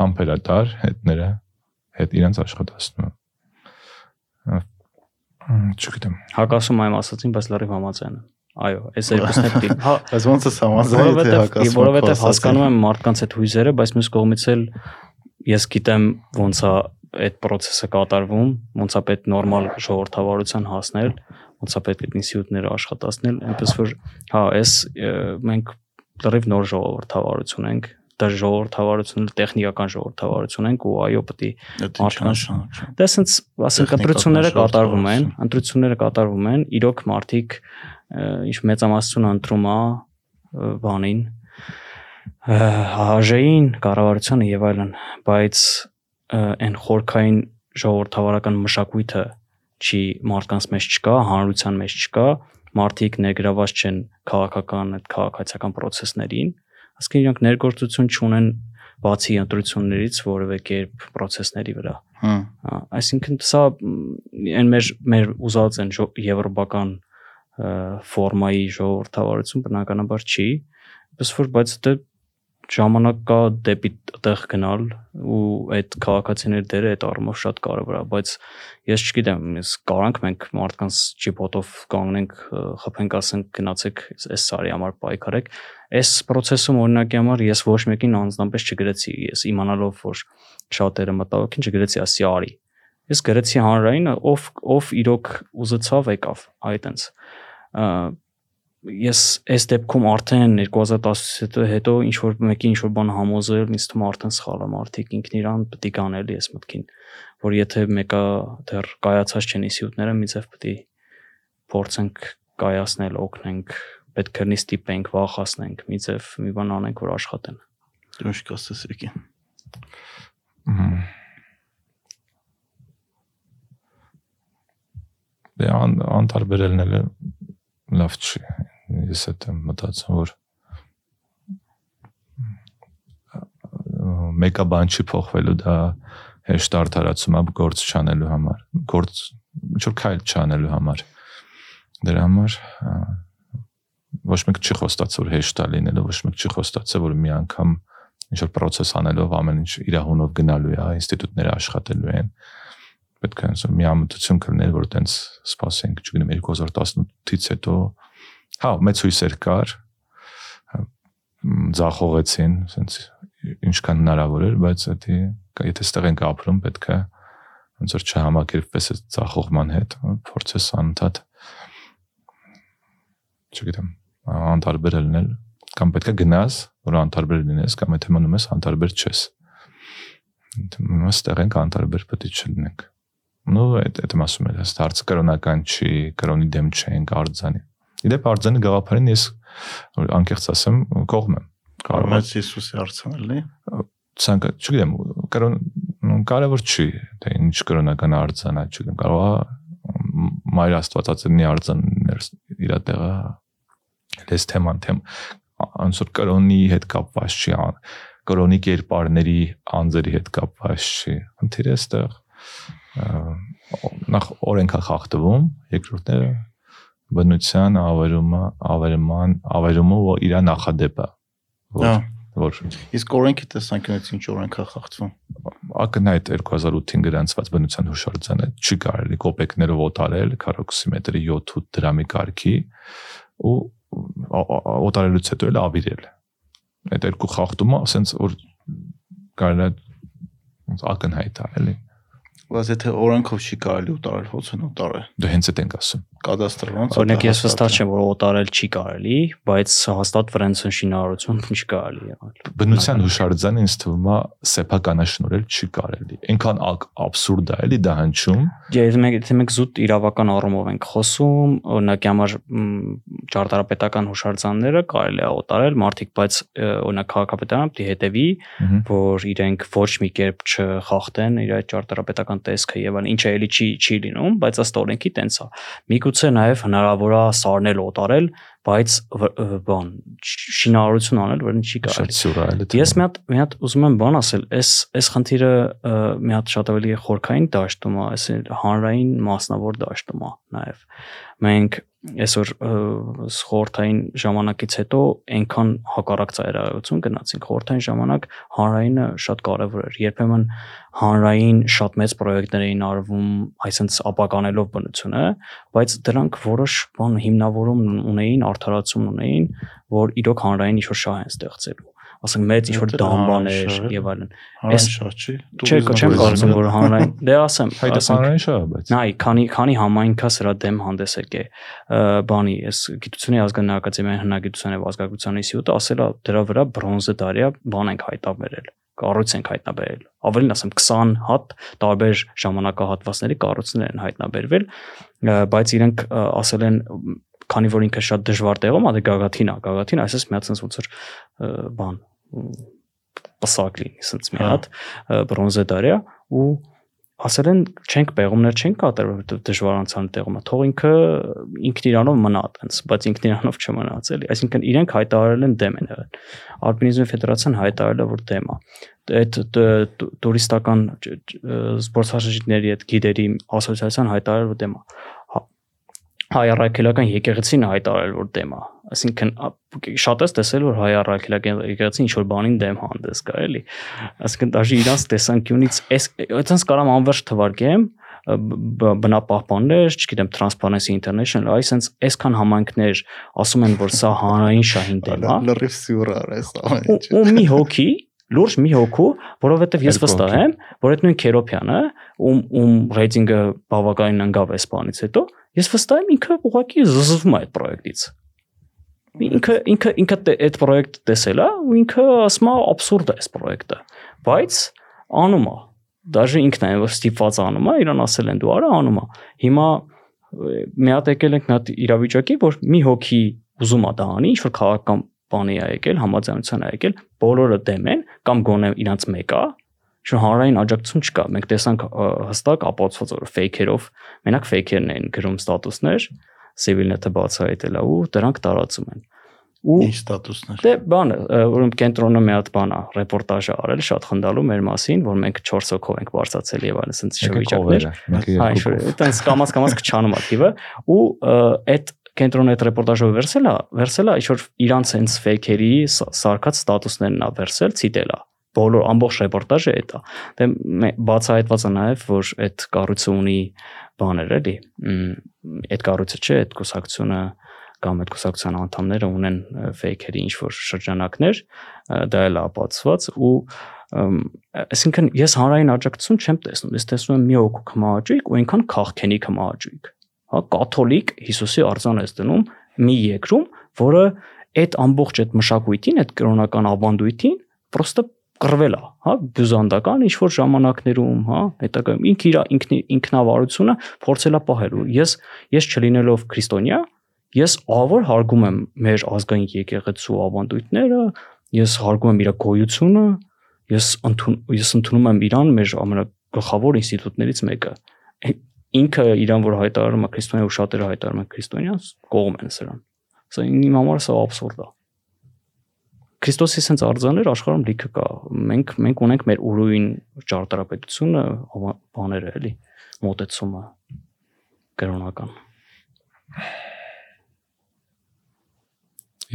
համբերատար հետները հետ իրենց աշխատացնում եմ չգիտեմ Հակասում եմ ասացին, բայց լրիվ համաձայն եմ։ Այո, այս երկուսն է պետք։ Հա, Բայց ոնց է համաձայն թե հակասում։ որովհետև հասկանում եմ մարդկանց այդ հույզերը, բայց մյուս կողմից էլ ես գիտեմ ոնց է այդ process-ը կատարվում, ոնց է պետք նորմալ ժողովրդավարության հասնել, ոնց է պետք այդ ինստիտուտները աշխատացնել, այնպես որ հա, այս մենք լրիվ նոր ժողովրդավարություն ենք, դա ժողովրդավարությունը տեխնիկական ժողովրդավարություն ենք ու այո պետք է մարդկանց դա sense ասենք ընտրությունները կատարվում են ընտրությունները կատարվում են իրոք մարդիկ ինչ մեծամասնություն ընտրում է բանին հաժեին կառավարությանը եւ այլն բայց այն խորքային ժողովրդավարական մշակույթը չի մարդկանց մեջ չկա հանրության մեջ չկա մարդիկ ներգրաված չեն քաղաքական այդ քաղաքացիական process-ներին ասկին իրանք ներգործություն չունեն բացի ընտրություններից որևէ կերպ process-ների վրա։ Հա։ Այսինքն սա այն մեր մեր ուզած են եվրոպական ֆորմայի ժողովրդավարություն բնականաբար չի, պես որ բայց դա ժամանակ կա դեպի տեղ գնալ ու այդ քաղաքացիների դերը այդ առումով շատ կարևոր է, բայց ես չգիտեմ, ես կարանք մենք մարդկանց ճիպոտով կանգնենք, խփենք, ասենք գնացեք այս սարի համար պայքարեք։ Այս process-ում օրինակի համար ես ոչ մեկին անձնապես չգրեցի, ես իմանալով որ շատերը մտահոգին չգրեցի ասի արի։ Ես գրեցի հանրային, ով ով իրոք ուզեցավ եկավ, այտենց ես այս դեպքում արդեն 2010-ից հետո ինչ որ մեկի ինչ որ բան համոզել, ինձ թվում արդեն սխալ է մարդիկ ինքն իրան պետք է կանելի ես մտքին, որ եթե մեկը դեռ կայացած չեն ինստիտուտները, միցև պետք է փորձենք կայացնել, օգնենք, պետք է նի ստիպենք, վախացնենք, միցև մի բան անենք, որ աշխատեն։ ինչ կասես եկի։ Դե անտարբերելն էլ լավ չի ես այդ եմ մտածում որ մեկը բան չի փոխվելու դա հեշտ արդարացում է գործ չանելու համար գործ ինչ որ քայլ չանելու համար դրա համար ոչ մեկ չի խոստացել որ հեշտ է լինելու ոչ մեկ չի խոստացել որ մի անգամ ինչ որ process անելով ամեն ինչ իր հունով գնալու է ինստիտուտները աշխատելու են պետք է ասում մի ամտություն կլներ որ տենց սպասենք չգիտեմ 2018-ից հետո Հա, մեծ հույսեր կար ձախողեցին, ասենց ինչքան հնարավոր էր, բայց դա եթե ստեղ ենք ապրում, պետք է ոնց որ չհամակերպվես այդ ձախողման հետ, փորձես անընդհատ չգիտեմ, անտարբեր լինել կամ պետք է գնաս, որ անտարբեր լինես, կամ եթե մնում ես անտարբեր չես։ Մենք ենք անտարբեր պետք է չլինենք։ Ну, այդ այդ մասում էլ հստակ հարցը կրոնական չի, կրոնի դեմ չենք արձանի Իդեպ արձանի գաղափարին ես անկեղծ ասեմ կողմ եմ։ Կարող է Հիսուսի արցանելնի։ Ցանկա, չգիտեմ, կարոն կարևոր չի, թե ինչ կրոնական արձանա, չգիտեմ, կարող է մայր Աստվածածնի արձաններ իր տեղը լես թեման թեմ անսոր կրոնի հետ կապված չի, կրոնի կերպարների անձերի հետ կապված չի։ Ընթիրը այստեղ նախ օրենքա խախտվում, երկրորդները բնության ավերումը, ավերման, ավերումը որ իր նախադեպը որ որ իսկ օրենքի տեսանկյունից ինչ օրենք է խախտվում ակնհայտ 2008-ին գրանցված բնության հուշարձանը չի կարելի կոպեկներով օտարել քառոքսիմետրի 7-8 դրամի կարգի ու օտարելուց հետո էլ ավիրել այդ երկու խախտումը ասենց որ կարելի է ակնհայտ է էլի բայց եթե օրենքով չի կարելի ուտարել, ո՞ց են ուտարել։ դե հենց այդ ենք ասում Կադաստրը ոնց Օրինակ ես վստահ չեմ որ օտարել չի կարելի, բայց հաստատ վրենցն շինարարություն [laughs] չի կարելի եղել։ բնության հուշարձանը ինձ թվում է սեփականաշնորհել չի կարելի այնքան աբսուրդ է էլի դա հնչում Եթե մենք եթե մենք զուտ իրավական առումով ենք խոսում, օրինակ համար ճարտարապետական հուշարձանները կարելի է օտարել մարդիկ, բայց օրինակ քաղաքապետարանը պետք է հետևի, որ իրենք ոչ մի կերպ չխախտեն իր այդ ճարտարապետական տեսքը եւ այլն, ինչը էլի չի չի լինում, բայց ըստ օրենքի տենց է։ Միգուցե նաեւ հնարավոր է սարնել օտարել, բայց բան շինարարություն անել, որին չի կարելի։ Ես մի հատ մի հատ ուզում եմ բան ասել, այս այս խնդիրը մի հատ շատ ավելի խորքային դաշտում է, այս հանրային մասնավոր դաշտում է նաև։ Մենք այսօր խորհրդային ժամանակից հետո այնքան հակառակ ծայրահեղություն գնացինք։ Խորհրդային ժամանակ հանրայինը շատ կարևոր էր։ Երբեմն հանրային շատ մեծ պրոյեկտներ էին արվում, այսինքն ապականելով բնությունը, բայց դրանք որոշ բան հիմնավորում ունեին, արդարացում ունեին, որ իրոք հանրային ինչ-որ շահ են ստեղծելու ասենք մեծ ինչ-որ Դա դամբաներ եւ այլն։ Էս- շատ չի։ Չէ, չեմ կարծում որ հանրային։ [laughs] Դե ասեմ, հանրային շա բայց նայ, քանի քանի համայնքա սրա դեմ հանդես եկե բանի, այս գիտությունների ազգային ակադեմիայի հնագիտության եւ ազգագրության ինստիտուտը ասել է դրա վրա բրոնզե դարիա բան ենք հայտաբերել կառույց ենք հայտնաբերել։ Ավելին ասեմ 20 հատ տարբեր ժամանակահատվածների կառույցներ են հայտնաբերվել, բայց իրենք ասել են քանի որ ինքը շատ դժվար տեղում է, դե գագաթին է, գագաթին այսպես մի հատ sense ոնց որ բան պսակ լինի, sense մի Հա։ հատ բրոնզե դարիա ու ասել են չենք պեղումներ չենք կատարել որովհետև դժվար անցան տեղումը թող ինքը ինքն իրանով մնա այտենց բայց ինքն իրանով չմնաց էլի այսինքն իրենք հայտարարել են դեմ են եղել ալպինիզմի ֆեդերացիան հայտարարել է որ դեմ է այդ տուրիստական զբոսաշրջիկների այդ գիդերի ասոցիացիան հայտարարել որ դեմ է Հա- հայ առաքելական եկեղեցին հայտարարել որ դեմ է այսինքն շատ ես տեսել որ հայ առաքելական եկեղեցին ինչ որ բանին դեմ հանդես գա էլի այսինքն դաժե իրանց տեսանկյունից այս այդպես կարամ անverջ թվարկեմ բնապահպաններ, չգիտեմ, Transparency International, այսինքն այսքան համայնքներ ասում են, որ սա հանրային շահին դեմ է, լրիվ սյուր արես ամեն ու, ու մի հոգի լուրջ մի հոգու, որովհետև ես վստահ եմ, որ այդ նույն Քերոփյանը, ում ում ռեյտինգը բավականին ընկավ այս բանից հետո, ես վստահ եմ ինքը ուղղակի զզվում է այդ պրոյեկտից։ Ինքը ինքը ինքը այդ պրոյեկտը տեսել է ու ինքը ասում է абսուրդ է այս պրոյեկտը, բայց անում է։ Դաժե ինքն է որ ստիպված անում է, իրան ասել են դու արա անում է։ Հիմա մի հատ եկել ենք հատ իրավիճակի, որ մի հոգի ուզում է դա անի, ինչ որ քաղաքական բանի է եկել, համաձայնության է եկել, բոլորը դեմ են կամ գոնե իրանց մեկա, շո հանրային աջակցություն չկա։ Մենք տեսանք հստակ ապացուցված որ ֆեյքերով, մենակ ֆեյքերն են գրում ստատուսներ, Civilnet-ը բացահայտել է ու դրանք տարածում են։ Ու Ինչ ստատուսներ։ Դե բանը, որում կենտրոնը մի հատ բան է, ռեպորտաժ է արել շատ խնդալու մեր մասին, որ մենք 4 հոգով ենք բարձացել եւ այլն, ասենց մեկը շվիճակներ։ կովերը մեկը Այ շո, երկու այտենց կամած կամած կչանում է թիվը ու այդ կենտրոնը այդ ռեպորտաժը վերցել է, վերցել է ինչ որ իրանց հենց ֆեյքերի սարկած ստատուսներն է վերցել, ցիտել է բոլոր ամբողջ ռեպորտաժը այդ է։ Դե բացահայտված է նաև որ այդ կառույցը ունի բաներ էլի։ Այդ կառույցը չէ, այդ կուսակցությունը կամ այդ կուսակցության անդամները ունեն ֆեյքերի ինչ որ շրջանակներ, դա էլ ապացված ու այսինքն ես հանրային աջակցություն չեմ տեսնում, ես տեսնում եմ մի հոգու կմահաճույք ու այնքան քաղքենի կմահաճույք։ Հա կաթոլիկ Հիսուսի արձան ես դնում մի երկրում, որը այդ ամբողջ այդ մշակույթին, այդ կրոնական ավանդույթին պրոստը կռվել է, հա, բյուզանդական ինչ որ ժամանակներում, հա, հետագայում ինքը իր ինքնի ինքնավարությունը փորձել է պահել ու ես ես չլինելով քրիստոնյա, ես ավոր հարգում եմ մեր ազգային եկեղեցու ավանդույթները, ես հարգում եմ իր գոյությունը, ես ընդուն ես ընդունում եմ իրան մեր ամենագլխավոր ինստիտուտներից մեկը։ Ինքը իրան որ հայտարարում է քրիստոնյա ու շատերը հայտարարում են քրիստոնյա, կողմ են սրան։ Սա իմ համար սա абսուրդ է։ Քրիստոսի sense արձաներ աշխարհում լիքը կա։ Մենք մենք ունենք մեր ուրույն ճարտարապետությունը, բաները էլի, մոտեցումը կրոնական։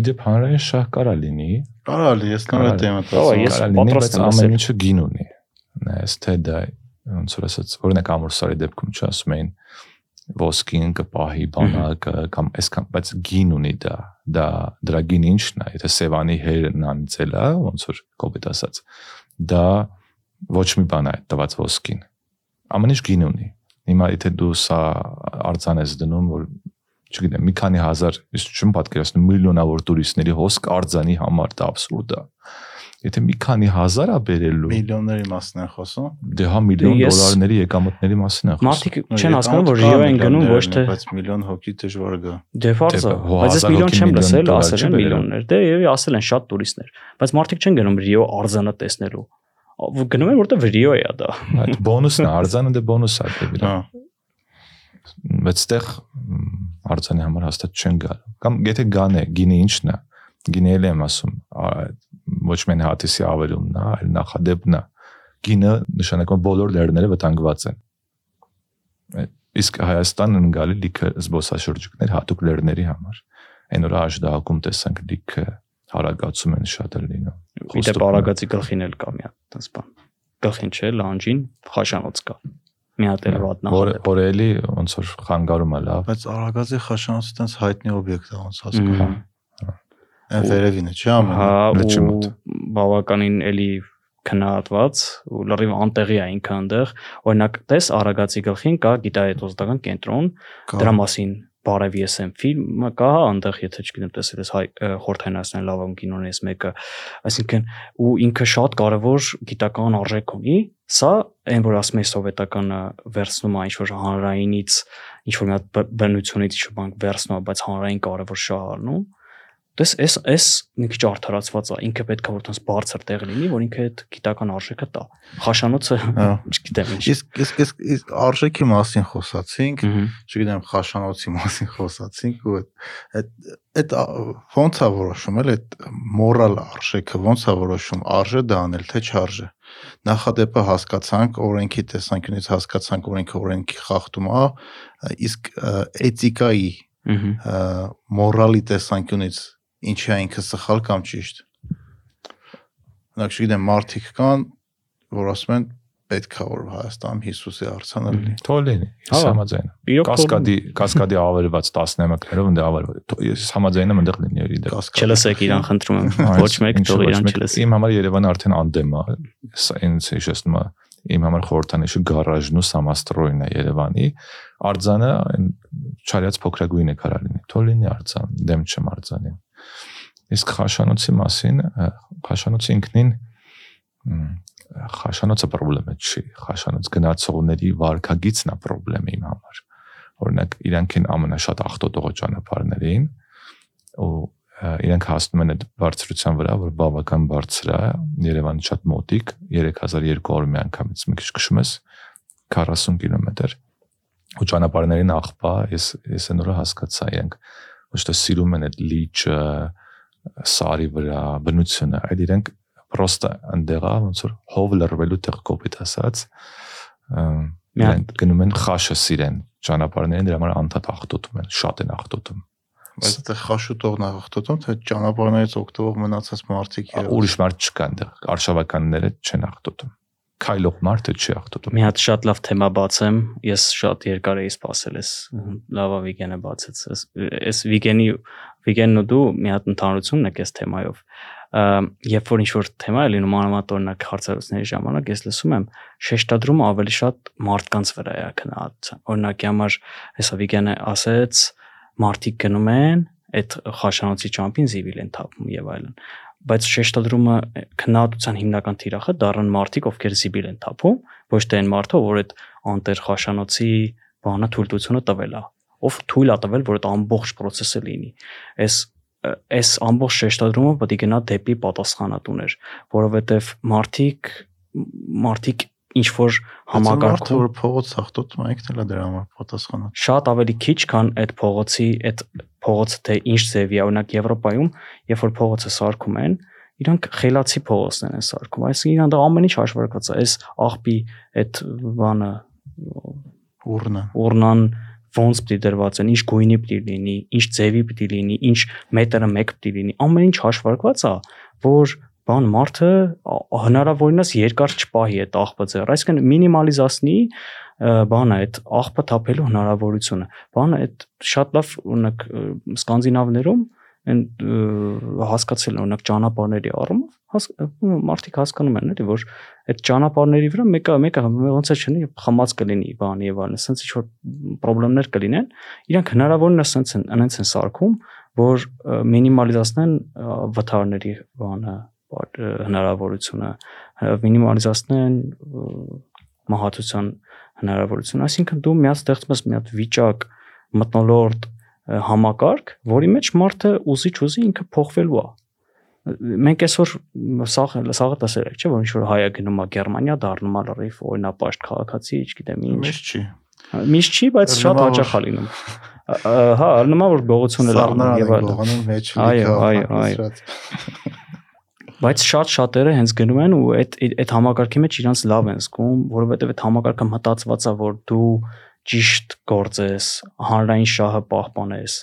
Իդեպ հանրային շահ կարա լինի Կարա լի, ես նոր եմ Կարա, ես մտածում։ կարա լինի, պատրաստ բայց եմ ամեն ինչը գին ունի նայես թե դա ոնց որ ասած օրինակ ամուրսարի դեպքում չի ասում էին ոսկին կպահի բանակը կամ այսքան բայց գին ունի դա դա դրա գին ինչն է եթե Սևանի հերն անցել է ոնց որ կոպիտ ասած դա ոչ մի բան է տված ոսկին ամեն ինչ գին ունի հիմա եթե դու սա արձան ես դնում որ չգիտեմ մի քանի հազար ես չեմ պատկերացնում միլիոնավոր տուրիստների հոսք արձանի համար դա абսուրդ է Եթե մի քանի հազար է բերելու միլիոնների մասն են խոսում։ Դե հա միլիոն դոլարների եկամուտների մասին է խոսում։ Մարդիկ չեն հասկանում, որ Ռիո են գնում ոչ թե բայց միլիոն հոգի դժվար գա։ դե ֆարզա, Դե, հո բայց ես միլիոն չեմ լսել, ասել են միլիոններ։ Դե եւ ասել են շատ տուրիստներ, բայց մարդիկ չեն գնում Ռիո արձանը տեսնելու։ Գնում են որտեղ Ռիո է դա։ Այդ բոնուսն է, արձանը դե բոնուս է դե վրա։ Հա։ այդտեղ արձանի համար հաստատ չեն գալ։ Կամ եթե գան է, գինի ինչն է։ Գինի էլ եմ ասում, ոչ միայն հատիսի ավերումն է, այլ նախադեպն է։ Գինը նշանակում է բոլոր լեռները վտանգված են։ Իսկ Հայաստանն ընկալի լիքը զբոսաշրջիկներ հատուկ լեռների համար։ Այն օրը աշդահակում տեսանք լիքը հարագացում են շատ էլ լինում։ Իդեպ Խոստովն է։ արագացի գլխին էլ կա մի հատ տես բան։ Գլխին չէ, լանջին խաշանոց կա։ Մի հատ էլ վատ Որ նախ։ որ էլի ոնց որ խանգարում է լավ։ Բայց Արագածի խաշանոցը տենց հայտնի օբյեկտ է, ոնց հասկանում։ Այն վերևին է, չէ՞ ամեն։ Հա, լճի մոտ։ բավականին էլի քննադված ու լրիվ անտեղի է ինքը այնտեղ։ Օրինակ, տես Արագացի գլխին կա գիտահետազոտական կենտրոն, դրա մասին Բարև ESM ֆիլմը կա այնտեղ, եթե չգիտեմ, տեսել ես հայ խորթայնացնեն լավագույն կինոներից մեկը, այսինքն ու ինքը շատ կարևոր գիտական արժեք ունի։ Սա այն որ ասում է սովետականը վերցնում է ինչ որ հանրայինից, ինչ որ մի հատ բնությունից ինչ որ բան վերցնում է, բայց հանրային կարևոր շահ առնում։ Դες էս էս մի քիչ արդարացված է, ինքը պետք է որ տես բարձր տեղ լինի, որ ինքը այդ գիտական արժեքը տա։ Խաշանոցը, Հա։ [laughs] չգիտեմ ինչ։ Իսկ իսկ իսկ իսկ արժեքի մասին խոսացինք, չգիտեմ, խաշանոցի մասին խոսացինք ու այդ այդ ո՞նց է որոշում, էլ այդ մորալ արժեքը ո՞նց է որոշում, արժե դա անել, թե չարժե։ Նախադեպը հասկացանք, օրենքի տեսանկյունից հասկացանք, օրենքը օրենքի խախտում է, իսկ էթիկայի, մորալի տեսանկյունից ինչի է ինքը սխալ կամ ճիշտ։ Օրինակ, չգիտեմ, մարդիկ կան, որ ասում են պետք է որ Հայաստանում Հիսուսի արցանը լինի։ Թող լինի։ Ես Հա։ համաձայն Կասկադի կասկադի ավերված 11-ներով ընդ ավերված։ Ես համաձայն եմ ընդեղ լինի իր Կասկադի Չլսեք իրան խնդրում եմ։ Ոչ մեկ թող ոչ իրան չլսի։ Իմ համար Երևանը արդեն անդեմ է։ Սա ինձ հիշեցնում է իմ համար խորհրդանիշը գարաժն ու Սամաստրոյն է Երևանի։ Արձանը այն չարյաց փոքրագույն է կարա լինի։ Թող լինի արձան, դեմ չեմ արձանին։ Իսկ խաշանոցի մասին, ը, խաշանոցի ինքնին խաշանոցը խնդրեմը չի։ Խաշանոց գնացողների վարկագիծն է խնդրեմը իմ համար։ Օրինակ իրանք են ամենաշատ ախտոտողը ճանապարհներին ու իրենք հասնում են այդ բարձրության վրա, որ բավական բարձր է, Երևանի շատ մոտիկ, 3200 մի անգամից մի քիչ քշում ես 40 կիլոմետր ու ճանապարհներին աղբա, ես ես այն օրը հասկացա, իրենք ոչ թե սիրում են այդ լիճը, սարի վրա, բնությունը, այլ իրենք պրոստը ընդեղա ոնց որ հով լրվելու տեղ կոպիտ ասած իրենք գնում են խաշը սիրեն ճանապարհներին դրա համար անդադ ախտոտում են, շատ են ախտոտում։ Բայց դա խաշուտողն է հաղթոտում, թե ճանապարհներից օգտվող մնացած մարդիկ եւ ուրիշ մարդ չկա այնտեղ արշավականները չեն ախտոտում քայլող մարդը չի ախտոտում Մի հատ շատ լավ թեմա բացեմ։ Ես շատ երկար էի սպասել ես։ Լավա Վիգենը բացեց։ Ես ես Վիգենի Վիգենն ու դու մի հատ ընդհանրություն եք այս թեմայով։ Երբ որ ինչ որ թեմա է լինում անհամատ օրինակ հարցերությունների ժամանակ ես լսում եմ շեշտադրումը ավելի շատ մարդկանց վրա է քննադատության։ Օրինակի համար հեսա Վիգենը ասեց մարդիկ գնում են այդ խաշանոցի ճամփին զիվիլ են թափում եւ այլն բայց շեշտադրումը քննադատության հիմնական թիրախը դառան մարդիկ, ովքեր զիբիլ են թափում, ոչ թե այն մարդը, որ այդ անտեր խաշանոցի բանը թույլտությունը տվել է, ով թույլ է տվել, որ այդ ամբողջ process-ը լինի։ Այս այս ամբողջ շեշտադրումը պետք է գնա դեպի պատասխանատուներ, որովհետև մարդիկ մարդիկ ինչ որ համակարգում որ փողոց ինքն էլ է դրա համար պատասխանը։ շատ ավելի քիչ, քան այդ փողոցի այդ փողոցը թե ինչ ձևի է, օրինակ Եվրոպայում, երբ որ փողոցը սարքում են, իրանք խելացի փողոցներ են սարքում, այսինքն իրանք ամեն ինչ հաշվարկված է, այս աղբի այդ բանը Ուռնը։ ուրնան ոնց պիտի դրված են, ինչ գույնի պիտի լինի, ինչ ձևի պիտի լինի, ինչ մետրը 1 պիտի լինի, ամեն ինչ հաշվարկված է, որ բան մարդը հնարավորինս երկար չպահի այդ աղբը ձեռ, այսինքն մինիմալիզացնի բանը այդ աղբը թափելու հնարավորությունը։ Բանը այդ շատ լավ օրինակ սկանդինավներում ը, հասկացել են օրինակ ճանապարհների առումով մարդիկ հասկանում են էլի որ այդ ճանապարհների վրա մեկը մեկը ոնց է չնի խմած կլինի բան եւ այլն ասենց ինչ որ խնդիրներ կլինեն իրանք հնարավորինս ասենց են անենց են սարքում որ մինիմալիզացնեն վթարների բանը հնարավորությունը մինիմալիզացնեն մահացության հնարավորությունը այսինքն դու միած ստեղծում ես մի հատ վիճակ մտնոլորտ համակարգ որի մեջ մարդը ուզի չուզի ինքը փոխվելու է մենք այսօր սաղ սաղը տեսել եք չէ որ ինչ որ հայը գնում է Գերմանիա դառնում է լրիվ օրինապաշտ քաղաքացի չգիտեմ ինչ Միշտ չի։ միշտ չի բայց շատ Նման հաճախ է լինում հա նոմա որ գողություն էլ անում Սառնարան եւ այլն գողանում մեջ Այո, լիքը այո, այո։ ապացրած։ բայց շատ շատերը հենց գնում են ու այդ այդ համակարգի մեջ իրանց լավ են զգում, որովհետև այդ համակարգը մտածված է, որ դու ճիշտ գործես, հանրային շահը պահպանես։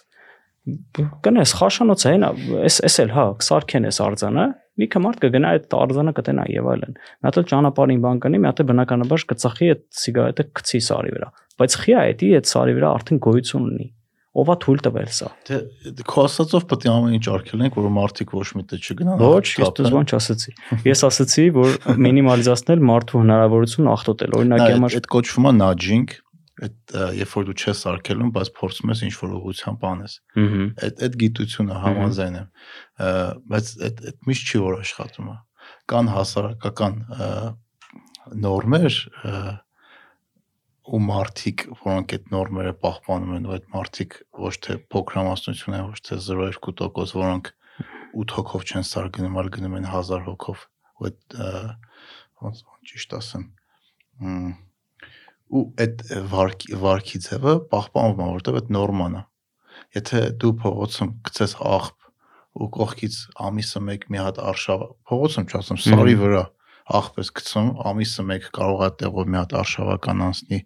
Կնես խաշանոց է, նա, էս էս էլ հա, սարքեն էս արձանը, լիքը մարդ կգնա այդ արձանը կտենա եւ այլն։ Մի հատ էլ ճանապարհին բան կնի, մի հատ էլ բնականաբար կծխի այդ սիգարետը գցի սարի վրա։ Բայց խիա է, դի այդ սարի վրա արդեն գոյություն ունի։ Ո՞վ է թույլ տվել սա։ Դե քո ասածով պետք է ամեն ինչ արգելենք, որ մարդիկ ոչ մի տեղ չգնան։ Ոչ, ես ապրեն։ բան չասացի։ Ես ասացի, որ մինիմալիզացնել մարդու հնարավորություն ախտոտել։ Նա Օրինակի այդ համար այդ կոչվում է nudging, այդ երբ որ դու չես արգելում, բայց փորձում ես ինչ-որ ուղղությամբ անես։ Ահա։ Այդ այդ գիտությունը համաձայն եմ։ Բայց այդ այդ միշտ չի որ աշխատում է։ Կան հասարակական նորմեր ու մարդիկ, որոնք այդ նորմերը պահպանում են, ու այդ մարդիկ ոչ թե փոքրամասնություն են, ոչ թե 0.2%, որոնք 8 հոգով չեն սարգնում, այլ գնում են 1000 հոգով։ Ու այդ ոնց ճիշտ ասեմ։ ու այդ վարքի վարքի ձևը պահպանվում է, որտեղ այդ նորման է։ Եթե դու փողոցում գցես աղբ ու կողքից ամիսը մեկ մի հատ արշավ փողոցում չասեմ, սարի վրա աղբես գցում, ամիսը մեկ կարող է տեղով մի հատ արշավական անցնի,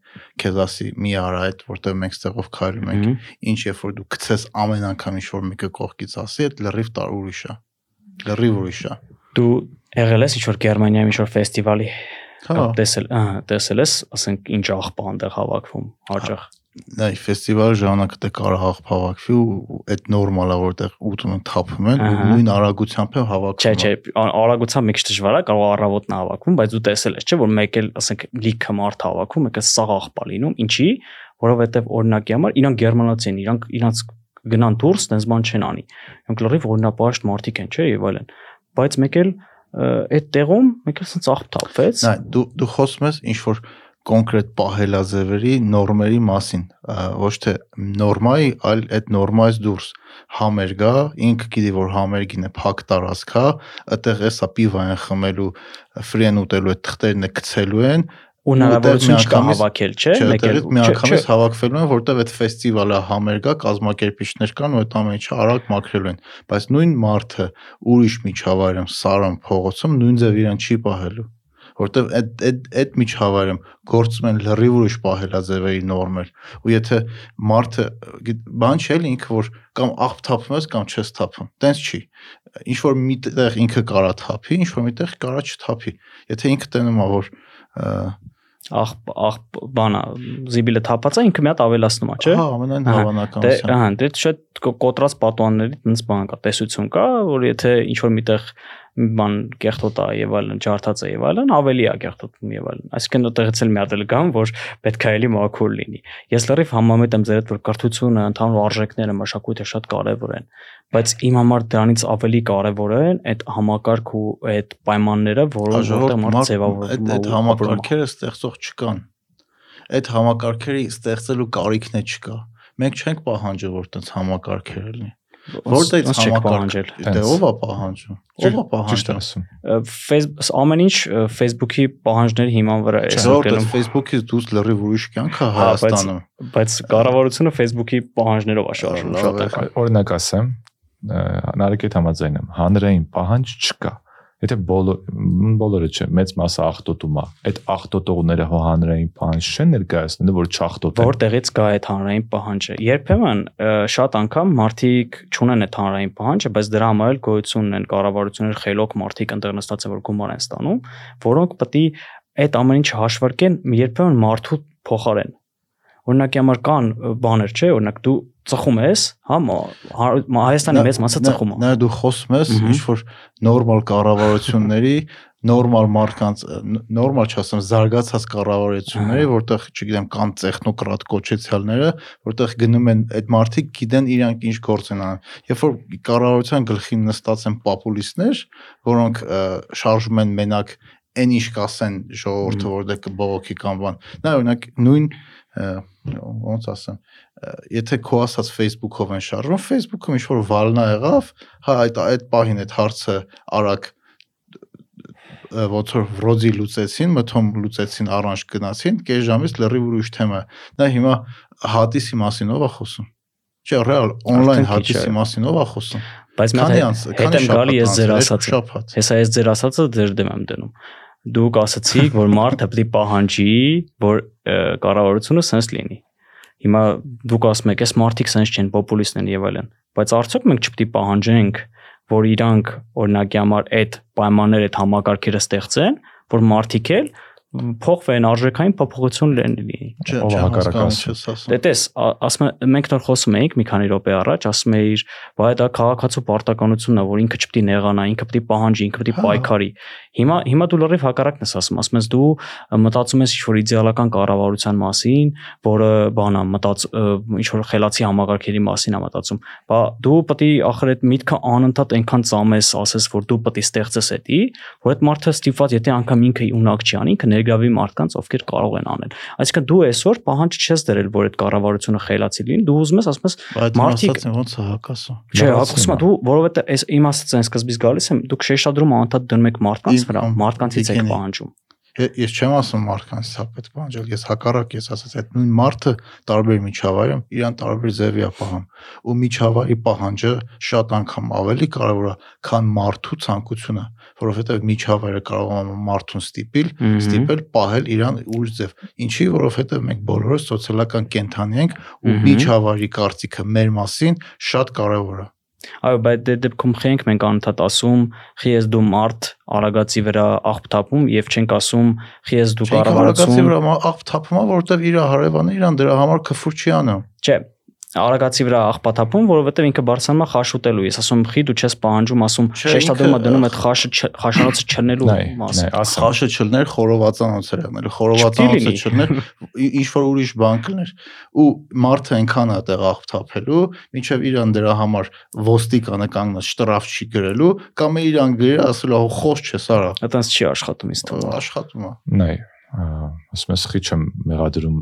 քեզ ասի մի արա այդ, որտեղ մենք ստեղով քայլում ենք, ինչ երբ որ դու գցես ամեն անգամ ինչ որ մեկը կողքից ասի, այդ լրիվ տար ուրիշ է։ Լրիվ ուրիշ է։ Դու եղել ես ինչ որ Գերմանիայում ինչ որ ֆեստիվալի Հա, տեսել, ահա, տեսել ես, ասենք ինչ աղբա այնտեղ հավաքվում, հաճախ։ Դա ֆեստիվալի ժամանակ դե կարող աղբ հավաքվի ու այդ նորմալ է, որտեղ ուտում են թափում են ու նույն արագությամբ է հավաքվում։ Չէ, չէ, արագությամբ մի քիչ դժվար է, կարող առավոտն է հավաքվում, բայց դու տեսել ես, չէ, որ մեկ էլ, ասենք, լիքը մարդ հավաքում, մեկը սաղ աղբա լինում, ինչի, որովհետև օրինակի համար իրանք գերմանացի են, իրանք իրանք գնան դուրս, տես բան չեն անի։ Իրանք լրիվ օրինապաշտ մարդիկ են, չէ, եւ այլն։ Բայց մեկ էլ այդ տեղում մեկ էլ սենց աղբ թափվեց։ Նա դու դու խոսում ես ինչ որ կոնկրետ պահելաձևերի նորմերի մասին, ոչ թե նորմայի, այլ այդ նորմայից դուրս համեր գա, ինքը գիտի որ համերգին է փակ տարածք է, այդտեղ էսա պիվա են խմելու, ֆրեն ուտելու այդ թղթերն է գցելու են, ու ու հնարավորություն չկա հավաքել, չէ, մեկ էլ միանգամից հավաքվելու են, որտեվ այդ ֆեստիվալը համերգա կազմակերպիչներ կան ու այդ ամեն ինչը արագ մաքրելու են, բայց նույն մարդը ուրիշ միջավայրում սարան փողոցում նույն ձև իրան չի պահելու որտեվ այդ այդ այդ միջավայրում գործում են լրիվ ուրիշ պահելաձևերի նորմեր ու եթե մարդը բան չէ ինքը որ կամ աղբ թափում ես կամ չես թափում տենց չի ինչ որ միտեղ ինքը կարա թափի ինչ որ միտեղ կարա չթափի եթե ինքը տենում է որ աղ աղ բանա զիբիլը թափած է ինքը մի հատ ավելացնում է, չէ։ Հա, ամենայն Ահա, Դե հավանականությամբ։ ահա, դե շատ կո- կոտրած պատուանների տենց բան կա, տեսություն կա, որ եթե ինչ որ միտեղ մի բան կեղտոտ է եւ այլն, ջարդած է եւ այլն, ավելի է կեղտոտում եւ այլն։ Այսինքն այդտեղից էլ մի հատ էլ գամ, որ պետք է էլի մաքուր լինի։ Ես լրիվ համամետ եմ ձեր հետ, որ կրթությունը, ընդհանուր արժեքները, մշակույթը շատ կարեւոր են, բայց իմ համար դրանից ավելի կարեւոր են այդ համակարգ ու այդ պայմանները, որոնք որտեղ Ժողովուրդ մարդ այդ ձևավորվում այդ համակարգերը ստեղծող չկան։ Այդ համակարգերի ստեղծելու կարիքն է չկա։ Մենք չենք պահանջում որ տենց համակարգեր լինի։ Որտեղից ոնց չեք պահանջել։ Դե ով է պահանջում։ Ով է պահանջում։ Facebook ամեն ինչ Facebook-ի պահանջների հիման վրա է սրկելում, Facebook-ից դուրս լրիվ ուրիշ կյանք է Հա, բայց- Հայաստանում։ բայց կառավարությունը Facebook-ի պահանջներով է շարժում Լավ շատ Օրինակ ասեմ, նարեկետ համաձայն եմ, հանրային պահանջ չկա։ Եթե բոլոր բոլորը չէ, մեծ մասը աղտոտում է։ Այդ աղտոտողները հո հանրային պահանջ չեն ներկայացնում, որ չաղտոտեն։ որտեղից կա այդ հանրային պահանջը։ Երբեմն շատ անգամ մարդիկ չունեն այդ հանրային պահանջը, բայց դրա համար էլ գոյություն ունեն կառավարություններ խելոք մարդիկ ընտեղ նստած են որ գումար են ստանում, որոնք պետք է այդ ամեն ինչը հաշվարկեն երբեմն մարդու փոխարեն։ Օրինակի համար կան բաներ, չէ, օրինակ դու ծխում ես, հա, հա- Հայաստանի մեծ մասը ծխում է։ Նա դու խոսում ես ինչ որ նորմալ կառավարությունների նորմալ մարդկանց ն- նորմալ չասեմ զարգացած կառավարությունների որտեղ չգիտեմ կան տեխնոկրատ կոչեցյալները որտեղ գնում են այդ մարդիկ գիտեն իրանք ինչ գործ են անում երբ որ կառավարության գլխին նստած են պոպուլիստներ որոնք շարժում են մենակ այն ինչ կասեն ժողովուրդը որտեղ կբողոքի կամ բան նա օրինակ նույն ոնց ասեմ եթե քո ասած Facebook-ով են շարժվում Facebook-ում ինչ որ վալնա եղավ հա այդ այդ պահին այդ հարցը արագ ոնց որ վրոդի լուծեցին, մթոմ լուծեցին, առանց գնացին, կես ժամից լրիվ ուրիշ թեմա։ Դա հիմա հատիսի մասին ով է խոսում։ Չէ, ռեալ on-line հատիսի մասին ով է խոսում։ Բայց անց, հետ եմ գալի ես ձեր ասածը։ Հեսա ես ձեր ասածը ձեր դեմ եմ դնում։ Դուք ասացիք, որ մարդը պետք է պահանջի, որ կառավարությունը sense լինի։ Հիմա դուք ասում եք, այս մարդիկ sense չեն, պոպուլիստ են եւ այլն, բայց արդյոք մենք չպետք է պահանջենք, որ իրանք օրինակի համար այդ պայմանները, այդ համակարգերը ստեղծեն, որ մարդիկ էլ փոխվեն արժեքային փոփոխություն լինի։ Չէ, ով չէ, հակառակ հասկանում ասում։ չես ասում։ Դե տես, ասում եմ, մենք նոր խոսում էինք մի քանի րոպե առաջ, ասում էիր, բայ դա քաղաքացու պարտականությունն է, որ ինքը չպետք է նեղանա, ինքը պետք է պահանջի, ինքը պետք է Հա։ պայքարի։ Հիմա հիմա դու լրիվ հակառակն ես ասում, ասում ես դու մտածում ես ինչ-որ իդեալական կառավարության մասին, որը բանա մտած ը, ինչ-որ խելացի համագարկերի մասին է մտածում։ Բա դու պետք է ախր այդ միտքը անընդհատ այնքան ծամես, ասես, որ դու պետք է ստեղծես էդի, որ այդ մարդը ստիպված, եթե անգամ ինքը ունակ չի անի, ինքը ներգրավի մարդկանց, ովքեր կարող են անել։ Այսինքն դու այսօր պահանջ չես դրել, որ այդ կառավարությունը խելացի լինի, դու ուզում ես ասում ես մարդիկ- ոնց է հակասում։ Չէ, Լավ հակոսում ասում է դու, որովհետեւ այս իմ ասած այն սկզբից գալիս եմ, դուք շեշտադրում անդադ դնում եք մարդկանց վրա, մարդկանցից եք պահանջում։ Ես չեմ ասում մարդկանց հա պետք բանջել, ես հակառակ ես ասած այդ նույն մարդը տարբեր միջավայրում իրան տարբեր ձևի է պահում ու միջավայրի պահանջը շատ անգամ ավելի կարևոր է, քան մարդու ցանկությունը, որովհետև միջավայրը կարող է մարդուն ստիպել, ստիպել պահել իրան ուր ձև։ Ինչի, որովհետև մենք բոլորս սոցիալական կենթանի ենք ու միջավայրի կարծիքը մեր մասին շատ կարևոր է։ Այո, բայց դե դեպքում խենք մենք անընդհատ ասում, խի ես դու մարդ արագացի վրա աղբ թափում եւ չենք ասում, խի ես դու կառավարություն։ վրա աղբ թափումա, որովհետև իր հարևանը իրան դրա համար քֆուր չի անում։ Չէ, արագացի վրա աղբաթափում, որովհետև ինքը բարձրանում է խաշ ուտելու։ Ես ասում եմ, խի դու չես պահանջում, ասում շեշտադրումը դնում այդ խաշը չ- խաշանոցը չնելու Նայ, մասը։ նայ, ասեմ։ խաշը չլներ խորովածանոց էր եղնել խորովածանոցը չլներ ինչ որ ուրիշ բան կլներ ու մարդը այնքան է տեղ աղբ թափելու մինչև իրան դրա համար ոստիկանը կանգնած շտրաֆ չի գրելու կամ է իրան գրել ասել ահա խոս չես արա Այդտենց չի աշխատում ինձ թվում։ աշխատում է Նայ, ասում ես խի չեմ մեղադրում,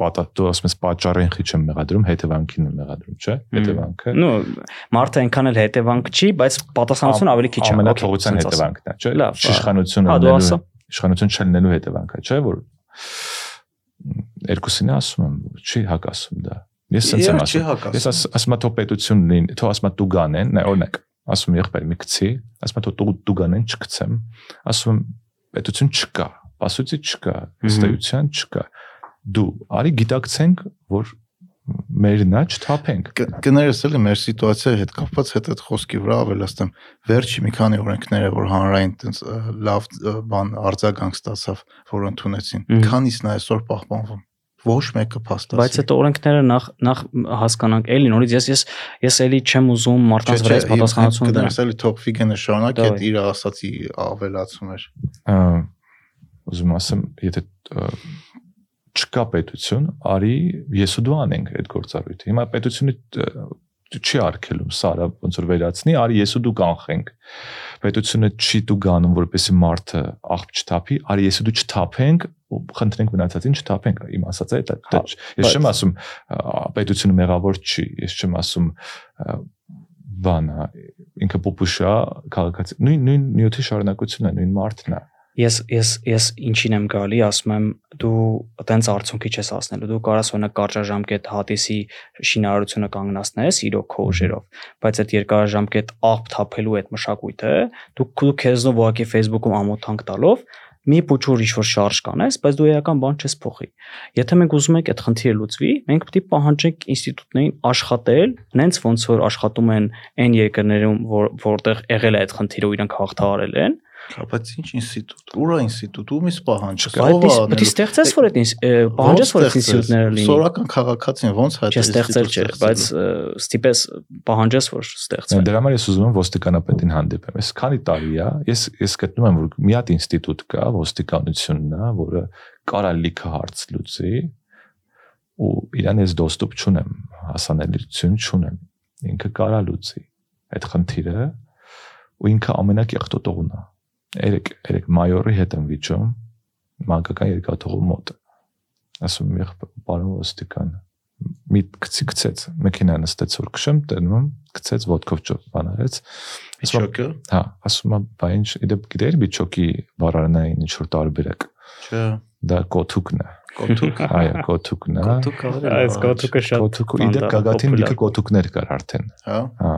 պատա դու ասում ես պատճառին խի չեմ մեղադրում, հետևանքին եմ մեղադրում, չէ՞։ Հետևանքը Ну, մարդը այնքան էլ հետևանք չի, բայց պատասխանատվությունը ավելի քիչ է։ ամենաթողության հետևանքն է, չէ՞։ Լավ, Իշխանություն դու ունենալու իշխանություն չլինելու հետևանքը, չէ՞ որ երկուսին ասում եմ, չի հակասում դա։ Ես սենց եմ ասում։ Ես աս, ասում եմ թող պետություն լինի, թող ասում եմ դուգանեն, նայ օրինակ, ասում եմ եղբայր մի գցի, ասում եմ թող դու դուգանեն չգցեմ, ասում եմ պետություն չկա, ասուցի չկա, ըստեյության չկա։ Դու արի գիտակցենք, որ մերն է չթափենք։ կներես էլի մեր սիտուացիայի հետ կապված հետ այդ խոսքի վրա ավելացնեմ վերջի մի քանի օրենքները որ հանրային տենց լավ բան արձագանք ստացավ որ ընդունեցին քանիսն է այսօր պահպանվում ոչ մեկը փաստացի Բայց այդ օրենքները նախ նախ հասկանանք էլի նորից ես ես ես էլի չեմ ուզում մարդկանց վրա պատասխանատվություն դնել։ կներես էլի թող ֆիգենը շարունակ Դավայ։ այդ իր ասացի ավելացում էր ուզում ասեմ, եթե չկա պետություն, արի ես ու դու անենք այդ գործառույթը։ Հիմա պետությունը չի արկելում սարա ոնց որ վերացնի, արի ես ու դու կանխենք։ Պետությունը չի դու գանում, որպեսի մարդը աղբ չթափի, արի ես ու դու չթափենք ու խնդրենք մնացածին չթափենք։ Իմ ասածը այդ է։ Հա, Ես չեմ ասում պետությունը մեղավոր չի, ես չեմ ասում ա, բան, ա, ինքը պոպուշա քաղաքացի նույն նույն նյութի շարունակությունն է, նույն մարդն է։ ես ես ես ինչին եմ գալի, ասում եմ դու այտենց արդյունքի չես հասնելու։ Դու կարաս օրինակ կարճաժամկետ հատիսի շինարարությունը կանգնացնես իրոք քո ուժերով, բայց այդ երկարաժամկետ աղբ թափելու այդ մշակույթը դու դու քեզնով ուղակի Facebook-ում ամոթանք տալով մի փոչոր ինչ որ շարժ կանես, բայց դու էական բան չես փոխի։ Եթե մենք ուզում ենք այդ խնդիրը լուծվի, մենք պետք է պահանջենք ինստիտուտներին աշխատել, նենց ոնց որ աշխատում են այն երկրներում, որ որտեղ եղել է այդ խնդիրը ու իրանք հաղթահարել են, Բայց ինչ ինստիտուտ, ուր է ինստիտուտ, ումից պահանջ կա։ Բայց պետք է ստեղծես որ այդ պահանջես որ այդ ինստիտուտները լինի։ Սորական քաղաքացին ոնց հայտ Չէ, ստեղծել չէ, բայց ստիպես պահանջես որ ստեղծվի։ Դրա համար ես ուզում եմ ոստիկանապետին հանդիպեմ։ Ես քանի տարի է, ես ես գտնում եմ որ մի հատ ինստիտուտ կա, ոստիկանությունն է, որը կարա լիքը հարց լուծի ու իրան ես դոստուպ չունեմ, հասանելիություն չունեմ։ Ինքը կարա լուծի այդ խնդիրը ու ինքը ամենակեղտոտողն է երեք երեք մայորի հետ եմ վիճում մանկական երկաթողու մոտ ասում եմ պարոն ոստիկան մի գցի գցեց մեքենա նստեց որ քշեմ տենում գցեց ոդկով ճոպ բանարեց Բիչոկը հա ասում եմ բա ինչ իդեպ գիտեր բիչոկի բառարանային ինչ որ տարբերակ չէ դա կոթուկն է կոթուկ [laughs] այո կոթուկն է կոթուկ Այս կոթուկը շատ կոթուկը իդեպ գագաթին լիքը կոթուկներ կար արդեն հա հա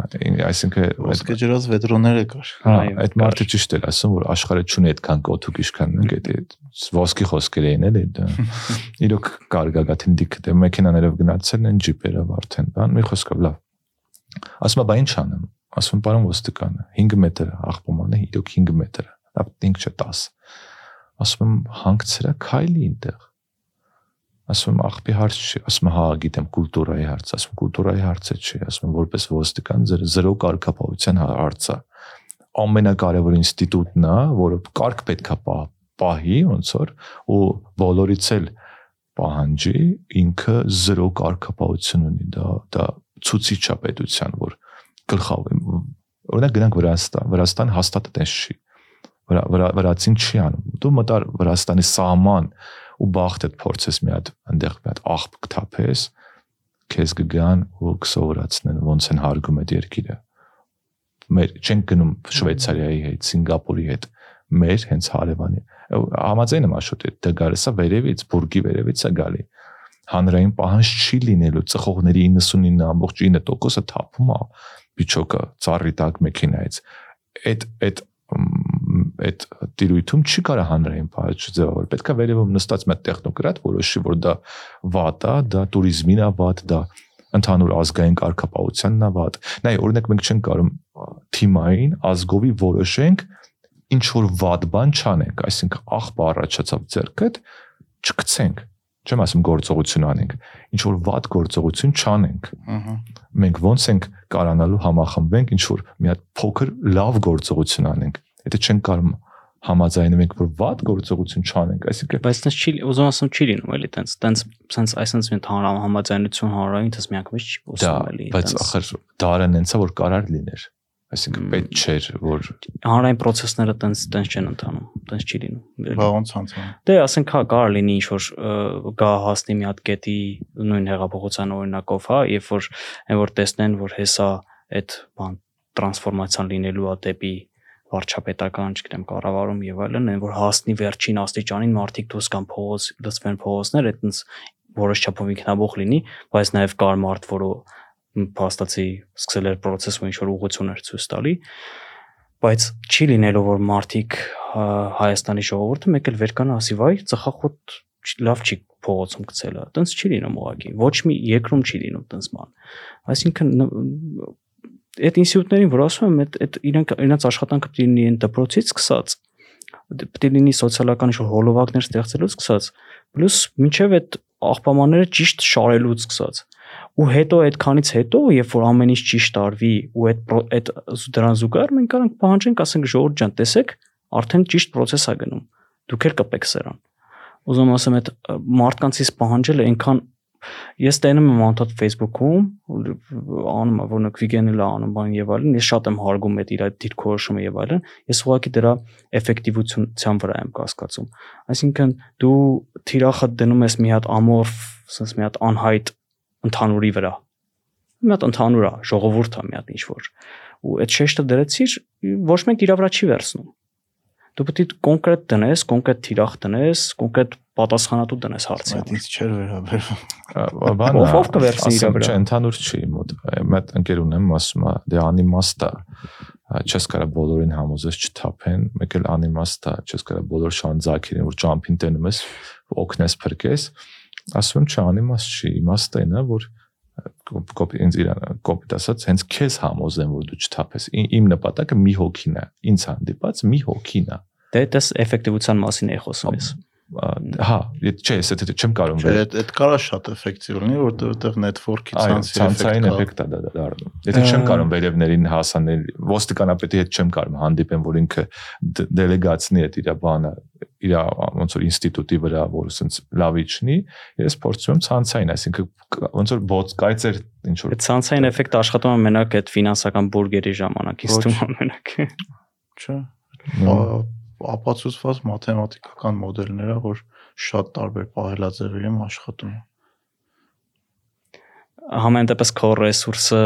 այսինքն ոսկե ջրած վետրոները կար Հա, այդ մարդը ճիշտ էր ասում, որ աշխարհը չունի այդքան կոթուկ ինչքան մենք այդ ոսկի խոսքեր էին էլի դա։ [laughs] Իրոք կար գագաթին դիքը դե մեքենաներով գնացել են ջիպերով արդեն, բան մի խոսքով լավ։ Ասում եմ, բա ինչ անեմ։ Ասում եմ, պարոն ոստիկան, 5 մետր աղբոմանը իրոք 5 մետր է։ Լավ 5 չէ 10։ Ասում եմ, հանգցրա քայլի այնտեղ ասում եմ աղբի հարց չի ասում եմ հա գիտեմ կուլտուրայի հարց ասում կուլտուրայի հարցը չի ասում եմ որպես ոստիկան ձեր զրո կարգապահության հարցը ամենակարևոր ինստիտուտն է որը կարգ պետքա պահ, պահի ոնց որ ու բոլորից էլ պահանջի ինքը զրո կարգապահություն ունի դա դա ցուցիչ է պետության որ գլխավ օրինակ գնանք Վրաստան Վրաստան հաստատ տես չի վրա վրացին չի անում դու մտար Վրաստանի սահման ու բախտ այդ փորձես մի հատ այնտեղ մի հատ աղբ կթափես քեզ կգան ու կսովորացնեն ոնց են հարգում այդ երկիրը մեր չենք գնում Շվեյցարիայի հետ, Սինգապուրի հետ, մեր հենց հարևանի համաձայն եմ աշոտ այդ դգարեսա վերևից, բուրգի վերևից է գալի հանրային պահանջ չի լինելու ծխողների 99.9%-ը թափում է բիչոկը ծառի տակ մեքենայից այդ այդ այդ տիրույթում չի կարող հանրային բաժ ձևավորել։ Պետքա վերևում նստած մի տեխնոկրատ որոշի, որ դա վատ է, դա туриզմին է վատ, դա ընդհանուր ազգային կարգապահությանն է վատ։ Նայ, օրինակ մենք չենք կարող թիմային ազգովի որոշենք ինչ որ վատ բան չանենք, այսինքն աղբը առաջացավ ձերքդ, չգցենք չեմ ասում գործողություն անենք, ինչ որ վատ գործողություն չանենք։ Ահա։ Մենք ոնց ենք կարանալու համախմբենք, ինչ որ մի հատ փոքր լավ գործողություն անենք եթե չենք կարող համաձայնում ենք որ վատ գործողություն չանենք այսինքն բայց դա չի ուզում ասում չի լինում էլի տենց տենց սենց այսպես մի հանրամ համաձայնություն հանրային դες միանգամից չի դա փոսում էլի բայց ախր դարը նենցա որ կարար լիներ այսինքն պետք չէր որ հանրային process-ները տենց տենց չեն ընթանում տենց չի լինում էլի։ բա ոնց անցան Դե ասենք հա կարող լինի ինչ որ գա հասնի մի հատ կետի նույն հեղափոխության օրինակով, հա, երբ որ այն որ տեսնեն, որ հեսա այդ բան տրանսֆորմացիան լինելու է դեպի վարչապետական, չգիտեմ, կառավարում եւ այլն, այն որ հասնի վերջին աստիճանին մարդիկ դուրս կան փողոց, լծվեն փողոցներ, այդտենց որոշ չափով ինքնաբուխ լինի, բայց նաեւ կար մարդ, որը փաստացի սկսել էր process-ը ինչ որ ուղղություն էր ցույց տալի, բայց չի լինելու որ մարդիկ հա, Հայաստանի ժողովուրդը մեկ էլ վեր կանա ասի վայ ծխախոտ լավ չի փողոցում գցելը տենց չի լինում ուղղակի ոչ մի երկրում չի լինում տենց բան այսինքն այդ ինստիտուտներին որ ասում եմ այդ իրանք իրանք աշխատանքը պետք է լինի այն դպրոցից սկսած դե պետք է լինի սոցիալական ինչ-որ հոլովակներ ստեղծելուց սկսած պլյուս մինչև այդ աղբամանները ճիշտ շարելուց սկսած ու հետո այդքանից հետո երբ որ ամեն ինչ ճիշտ արվի ու այդ այդ դրան զուգահեռ մենք կարող ենք պահանջենք ասենք ժողովուրդ ջան տեսեք արդեն ճիշտ process է գնում դուք էլ կպեք սրան ուզում եմ ասեմ այդ մարդկանցից պահանջելը այնքան ես տենում եմ անդադ Facebook-ում անում եմ որոնք վիգենել անում բան եւ այլն ես շատ եմ հարգում այդ իր դիրքորոշումը եւ այլն ես ուղղակի դրա էֆեկտիվության վրա եմ կասկածում այսինքն դու թիրախը դնում ես մի հատ ամորֆ sense մի հատ անհայտ ընդհանուրի վրա մի հատ ընդհանուր է ժողովուրդ է մի հատ ինչ որ ու այդ շեշտը դրեցիր ոչ մեկ իր վրա չի վերցնում Դու պետք է կոնկրետ տնես, կոնկրետ թիրախ տնես, կոնկրետ պատասխանատու տնես հարցին։ Այդ ինձ չէր վերաբերվում։ բանը Ով- կվերցնի իր վրա։ Չէ, ընդհանուր չի մոտ։ Մեծ ընկեր ունեմ, ասում է, դե անիմաստ է։ Չես կարա բոլորին համոզես չթափեն, մեկ էլ անիմաստ է, չես կարա բոլոր շանձակերին, որ ճամփին տենում ես, օգնես փրկես։ Ասում եմ, չէ, անիմաստ չի, իմաստը այն է, որ կոպի ինձ իրան կոպիտ ասած հենց քեզ համոզեմ որ դու չթափես իմ նպատակը մի հոգին է ինձ հանդիպած մի հոգին է Դե դες էֆեկտիվության մասին էի խոսում ես։ հա եթե չէ ես եթե չեմ կարող Չէ, այդ այդ կարա շատ էֆեկտիվ լինի, Այո, ցանցի ցանցային էֆեկտ է դա դա դառնում։ Եթե չեմ կարող վերևներին հասանել, ոստիկանապետի հետ չեմ կարող հանդիպեմ, որ ինքը դելեգացնի այդ իր բանը, իր ոնց որ ինստիտուտի վրա, որ ասենց լավ իջնի, ես փորձում եմ ցանցային, այսինքն ոնց որ բոց կայծեր ինչ որ ցանցային էֆեկտը աշխատում է մենակ այդ ֆինանսական բուրգերի ժամանակ, Ոչ։ ինձ թվում է մենակ։ չէ։ Ապացուցված մաթեմատիկական մոդելներ ա, որ շատ տարբեր պահելաձևերի եմ աշխատում։ Համեն դեպս քո ռեսուրսը,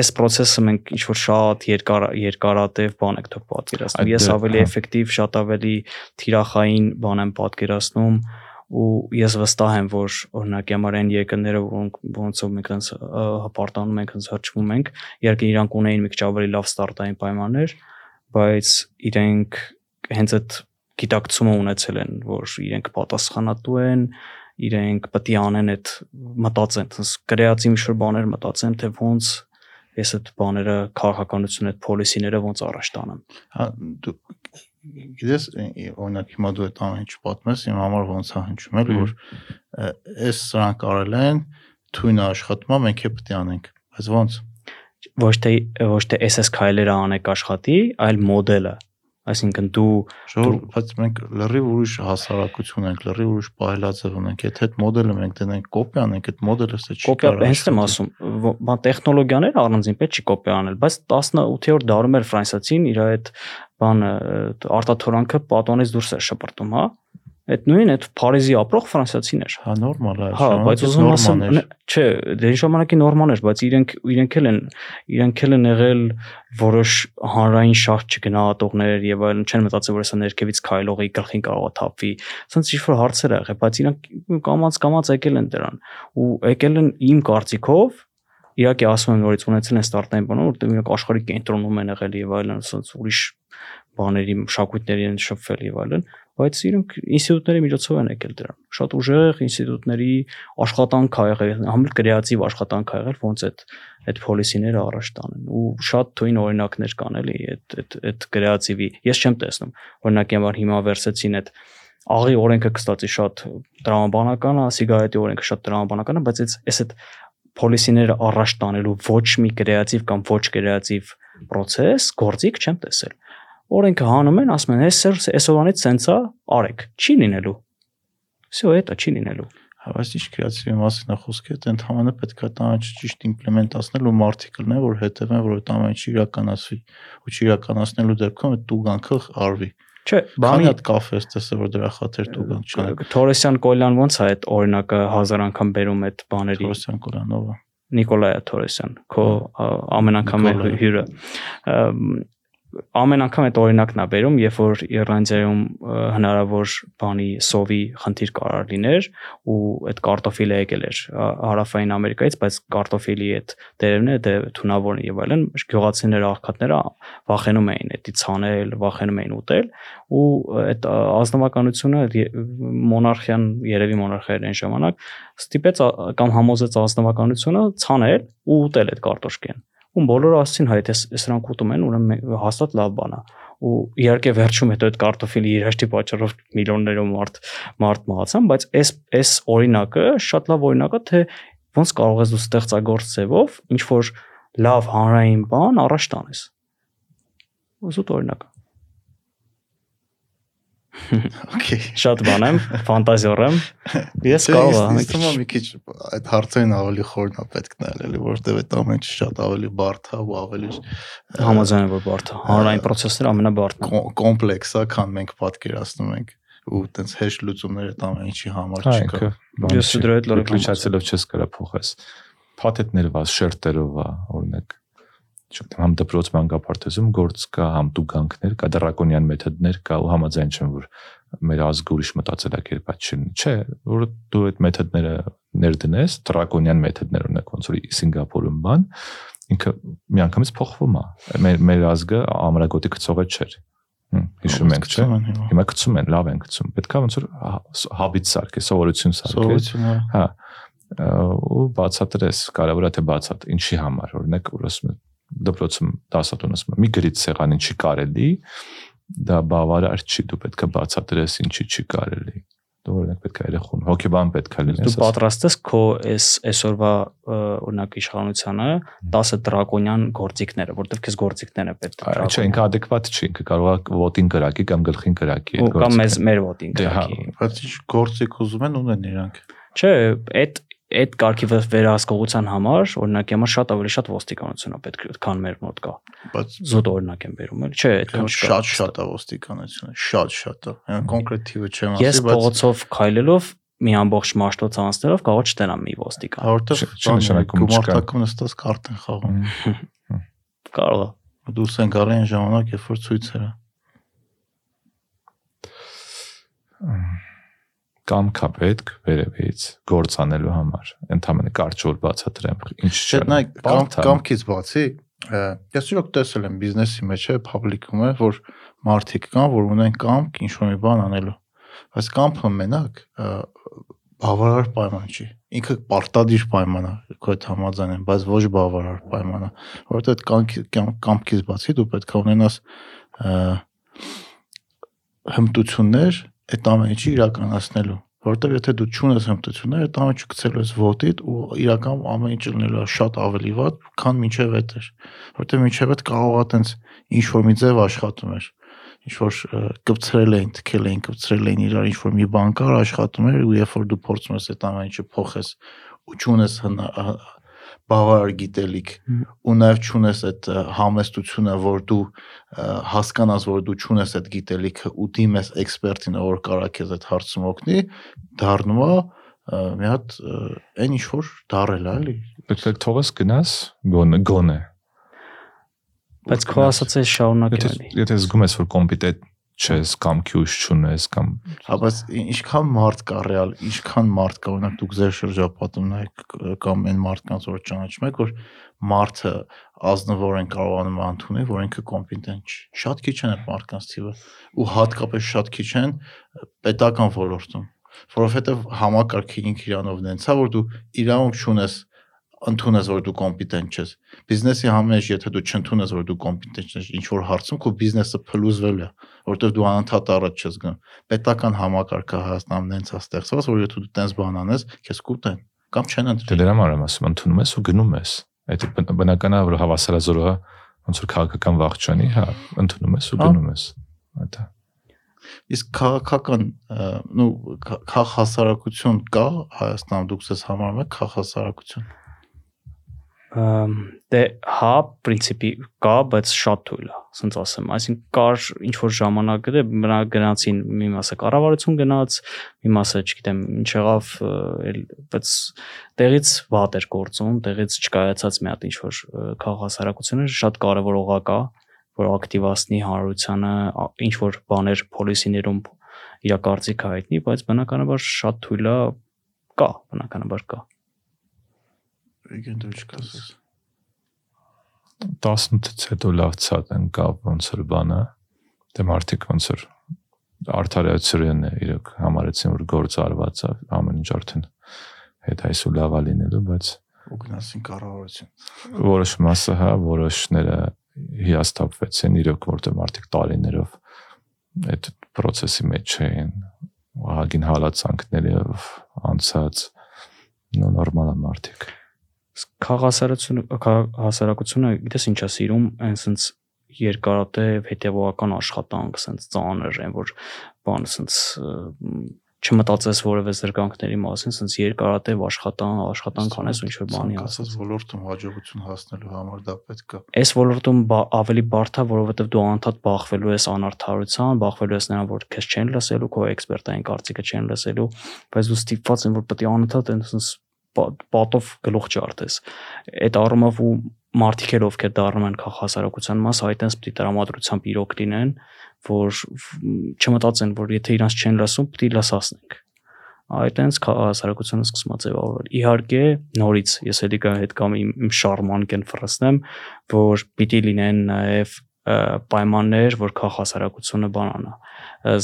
այս process-ը մենք ինչ որ շատ երկար երկարատև բան եք թող պատկերացնում։ Ես դե- ավելի էֆեկտիվ, շատ ավելի թիրախային բան եմ պատկերացնում ու ես վստահ եմ, որ օրինակ համար այն երկրները, որոնք ոնցով մենք այնց հպարտանում ենք, այնց հրճվում ենք, իհարկե իրանք ունեին մի քիչ ավելի լավ ստարտային պայմաններ, բայց իրենք հենց այդ գիտակցումը ունեցել են, որ իրենք պատասխանատու են, իրենք պետք է անեն այդ մտածեն, տես կրեատիվ ինչ-որ բաներ մտածեն, թե ոնց ես այդ բաները քաղաքականություն այդ policy-ները ոնց առաջ տանեմ։ Հա դու գիտես օրինակ հիմա դու այդ ամեն ինչ պատմես, իմ համար ոնց է հնչում էլ որ այս սրանք արել են, թույնը աշխատում է, մենք է պետք է անենք։ Բայց ոնց։ Ոչ թե ոչ թե SS քայլերը անեք աշխատի, այլ մոդելը։ Այսինքն դու Ժողով, բայց մենք լրիվ ուրիշ հասարակություն ենք, լրիվ ուրիշ պահելաձև ունենք։ Եթե այդ մոդելը մենք դնենք կոպի անենք, այդ մոդելը սա չի կոպիա կարող հենց եմ ասում, բան տեխնոլոգիաները առանձին պետք չի կոպի անել, բայց 18-րդ դարում էր ֆրանսիացին իր այդ բանը արտաթորանքը պատոնից դուրս էր շպրտում, հա։ Այդ նույն այդ Փարիզի ապրող ֆրանսիացին էր։ Հա նորմալ է, Հա, բայց ուզում ասեմ, չէ, դե ժամանակի նորմալ էր, բայց իրենք իրենք էլ են իրենք էլ են եղել որոշ հանրային շարժ չգնահատողներ եւ այլն չեն մտածել որ հեսա ներքևից քայլողի գլխին կարող է թափվի։ Սենց ինչ որ հարցեր ա եղել, բայց իրանք կամած կամած եկել են դրան ու եկել են իմ կարծիքով իհարկե ասում եմ նորից ունեցել են ստարտային բանը, որտեղ իրանք աշխարհի կենտրոնում են եղել եւ այլն, ասած ուրիշ բաների մշակույթների են շփվել եւ այլն, բայց իրենք ինստիտուտների միջոցով են եկել դրան։ Շատ ուժեղ ինստիտուտների աշխատանք ա եղել, համլ կրեատիվ աշխատանք ա եղել, ոնց այդ այդ policy-ները առաջ տանեն։ Ու շատ թույն օրինակներ կան էլի այդ այդ այդ կրեատիվի։ Ես չեմ տեսնում։ Օրինակի համար հիմա վերսեցին այդ աղի օրենքը կստացի շատ դրամաբանական է, սիգարետի օրենքը շատ դրամաբանական է, բայց այս այս այդ policy-ները առաջ տանելու ոչ մի կրեատիվ կամ ոչ կրեատիվ process գործիք չեմ տեսել Օրենքը հանում են, ասում են, «Էսեր, այսօրանից սենցա արեք»։ Չի լինելու։ Всё, это չի լինելու։ Հա, բայց ինչ կրեատիվի մասին է խոսքը, այդ ընդհանրապես պետք է տանը ճիշտ իմպլեմենտացնել ու մարտիկը լինեն, որ հետևեն, որ այդ ամեն ինչը իրականացվի։ Ու չիրականացնելու դեպքում այդ տուգանքը արվի։ Չէ, Քանի բանի հատ կաֆե ես տեսել, որ դրա խաթեր տուգանք չան։ Թորեսյան Կոլյան ոնց է այդ օրինակը հազար անգամ բերում այդ բաների Թորոսյան Կորանովը։ Նիկոլայա Թորեսյան, քո ա, ամեն անգամ Նիկոլայ։ հյուրը։ Ամ, Ամեն անգամ այդ օրինակն է բերում, երբ որ Իռլանդիայում հնարավոր բանի սովի խնդիր կարար լիներ ու այդ կարտոֆիլը եկել էր հարավային Ամերիկայից, բայց կարտոֆիլի այդ տերևները դե թունավորն եւ այլն, գյուղացիները աղքատները վախենում էին դա ցանել, վախենում էին ուտել ու այդ ազնվականությունը մոնարխիան երևի մոնարխիա էր այն ժամանակ ստիպեց կամ համոզեց ազնվականությունը ցանել ու ուտել այդ կարտոշկեն ու բոլորը ասցին հայ դες սրանք ուտում են ուրեմն հաստատ լավ բան է ու իհարկե վերջում հետո այդ կարտոֆիլի երաշտի պատճառով միլիոններով մարդ մարդ մահացան բայց այս այս օրինակը շատ լավ օրինակ է թե ոնց կարող ես դու ստեղծագործ ձևով ինչ որ լավ հանրային բան առաջ տանես ուզուտ օրինակ է։ Okay. Շատ բան եմ, ֆանտազիոր եմ։ Ես կարող եմ։ Ես թվում է մի քիչ այդ հարցերին ավելի խորն է պետք նայել, էլի, որովհետև այդ ամեն ինչը շատ ավելի բարդ է ու ավելի համաձայն եմ որ բարդ է։ Հանրային process-ները ամենաբարդն է։ Կոմպլեքս է, քան մենք պատկերացնում ենք ու տենց հեշտ լուծումներ այդ ամեն ինչի համար չկա։ Ես դրա հետ լրիվключացելով չես կարա փոխես։ Փաթեթներով, շերտերով, օրինակ չգիտեմ, համ դպրոց մանկապարտեզում գործ կա, համ տուգանքներ կա, դրակոնյան մեթոդներ կա ու համաձայն չեմ որ մեր ազգը ուրիշ մտածելակերպ չի։ Չէ, որ դու այդ մեթոդները ներդնես, դրակոնյան մեթոդներ ունեք ոնց որ Սինգապուրում բան, ինքը միանգամից փոխվում է։ Մեր մեր ազգը ամրագոտի գծողը չէր։ Հիշում ենք, չէ՞։ Հիմա գցում են, լավ են գցում։ Պետքա ոնց որ հաբիտ սարքե, սովորություն սարքե։ Սովորություն, հա ու բացատրես, կարևոր է թե բացատ, ինչի համար, օրինակ, որ ասում եմ դպրոցում դասատուն ասում եմ, մի գրից սեղանին չի կարելի, դա բավարար չի, դու պետք է բացատրես ինչի չի կարելի դու օրինակ պետք է երախուն հոգեբան պետք է լինես դու պատրաստ ես քո այս այսօրվա օրինակ իշխանությանը 10 դրակոնյան գործիքները որտեվ քեզ գործիքները պետք է չէ ինքը adekvat չի ինքը կարող է ոտին կրակի կամ գլխին կրակի այդ գործիքը կամ մեզ մեր ոտին դե, հա, բայց ինչ գործիք ուզում են ունեն իրանք չէ այդ այդ կարգի վերահսկողության համար օրինակ հիմա շատ ավելի շատ ոստիկանություն է պետք, քան մեր մոտ կա։ Բայց զուտ օրինակ եմ վերում, էլ չէ, այդքան չկա։ Շատ շատ է ոստիկանությունը, շատ շատ է։ Այն կոնկրետ թիվը չեմ ասի, բայց Ես փողոցով քայլելով մի ամբողջ մաշտոց անցնելով կարող չտենամ մի ոստիկան։ Որտեվ չնշանակում գումարտակում նստած կարտ են խաղում։ Կարող է։ Դուս են գարեն ժամանակ, երբ որ ցույց կամք է պետք վերևից գործ անելու համար ընդհանրապես կարճոր բացատրեմ ինչ չէ նա կամ կամքից բացի ես իրոք տեսել եմ բիզնեսի մեջ է public-ում է որ մարդիկ կան որ ունեն կամք ինչ որ մի բան անելու բայց կամքը մենակ բավարար պայման չի ինքը պարտադիր պայման է քո հետ համաձայն եմ բայց ոչ բավարար պայման է որովհետեւ այդ կամքից բացի դու պետք է ունենաս հմտություններ այդ ամեն ինչի իրականացնելու որովհետև եթե դու ճունես հմտություններ, այդ ամեն ինչ գցելու ես ոտիդ ու իրական ամեն ինչ լինելու է շատ ավելի վատ, քան մինչև այդ էր։ Որովհետև մինչև այդ կարող է տենց ինչ որ մի ձև աշխատում էր ինչ որ կպցրել էին, թքել էին, կպցրել էին իրար ինչ որ մի բան կար աշխատում էր ու երբ որ դու փորձում ես այդ ամեն ինչը փոխես ու ճունես բավարար գիտելիք ու նաև ճունես այդ համեստությունը, որ դու հասկանաս, որ դու ճունես այդ գիտելիքը ու դիմես էքսպերտին, որ կարա քեզ այդ հարցում օգնի, դառնում է մի հատ այն ինչ որ դարել է, էլի։ Պետք է թողես գնաս գոնե գոնե։ Բայց քո ասած է շարունակել էլի։ Եթե զգում ես որ կոմպետենտ չես կամ քյուշ չունես կամ հա բայց ինչքան մարդ կա ռեալ ինչքան մարդ կա օրինակ դուք ձեր շրջապատում նայեք կամ այն մարդկանց որ ճանաչում եք որ մարդը ազնվոր են կարողանում ընդունել որ ինքը կոմպետենտ չի շատ քիչ են այդ մարդկանց թիվը ու հատկապես շատ քիչ են պետական ոլորտում որովհետև համակարգի ինքը իրանով նենցա որ դու իրավունք չունես ընդունես որ դու կոմպետենտ ես բիզնեսի համեջ եթե դու չընդունես որ դու կոմպետենտ ես ինչ որ հարցում քո բիզնեսը փլուզվել է որովհետև դու անընդհատ առաջ ես գնում պետական համակարգը Հայաստանում նենց է ստեղծված որ եթե դու տենց բան անես քեզ կուտեն կամ չեն ընդունել դե դրա համար եմ ասում ընդունում ես ու գնում ես այդ բնական է որ հավասարազորը ոնց որ քաղաքական վաղճանի հա ընդունում ես ու գնում ես այդ է իսկ քաղաքական նու քաղ հասարակություն կա Հայաստանում դուք ես համարում եք քաղ հասարակություն դե հա principi կա, բայց շատ թույլ է, ասենց ասեմ։ Այսինքն կար ինչ որ ժամանակ դե մնա գնացին մի մասը կառավարություն գնաց, մի մասը, չգիտեմ, ինչ եղավ, բայց տեղից վատ էր գործում, տեղից չկայացած մի հատ ինչ որ քաղաքասարակությունը շատ կարևոր օղակ է, որ ակտիվացնի հանրությանը, ինչ որ բաներ պոլիսիներում իր կարծիքը հայտնի, բայց բնականաբար շատ թույլ է կա, բնականաբար կա։ Վիգեն դու չկասես 18-ից հետո լավ ցած ընկավ ոնց որ բանը դե մարդիկ ոնց որ արդարացիորեն է իրոք համարեցին որ գործ արված է ամեն ինչ արդեն հետ այսու լավա լինելու բայց ու գնացին կառավարություն որոշ մասը հա որոշները հիաստապվեցին իրոք որտեղ մարդիկ տարիներով այդ process-ի մեջ էին ահագին հալածանքներով անցած նորմալ է մարդիկ քաղաքասարությունը հասարակությունը գիտես ինչա սիրում այն sense երկարատև հետևողական աշխատանք sense ծանր այն որ բան sense չմտածես որևէ զրկանքների մասին, sense երկարատև աշխատան, աշխատանք անես ու ինչ-որ բանի ասած ոլորտում հաջողություն հասնելու համար դա պետք է։ Այս ոլորտում ավելի բարդ է, որովհետև դու անընդհատ բախվելու ես անարթարության, բախվելու ես նրան, որ քեզ չեն լսելու, քո էքսպերտային կարծիքը չեն լսելու, բայց դու ստիպված ես որ պետք է անընդհատ sense պատով գլուխ ջարդես։ Այդ առումով ու մարդիկ էլ ովքեր դառնում են քաղաքասարակության մաս, այդտենց պիտի տրամադրությամբ իրոք լինեն, որ չմտածեն, որ եթե իրանց չեն լսում, պիտի լսացնենք այդտենց հասարակությունը սկսում է ձևավորվել։ Իհարկե, նորից ես էլի կա հետ կամ իմ, իմ շարման կեն ֆրստեմ, որ պիտի լինեն նաև պայմաններ, որ քաղաքասարակությունը բանանա,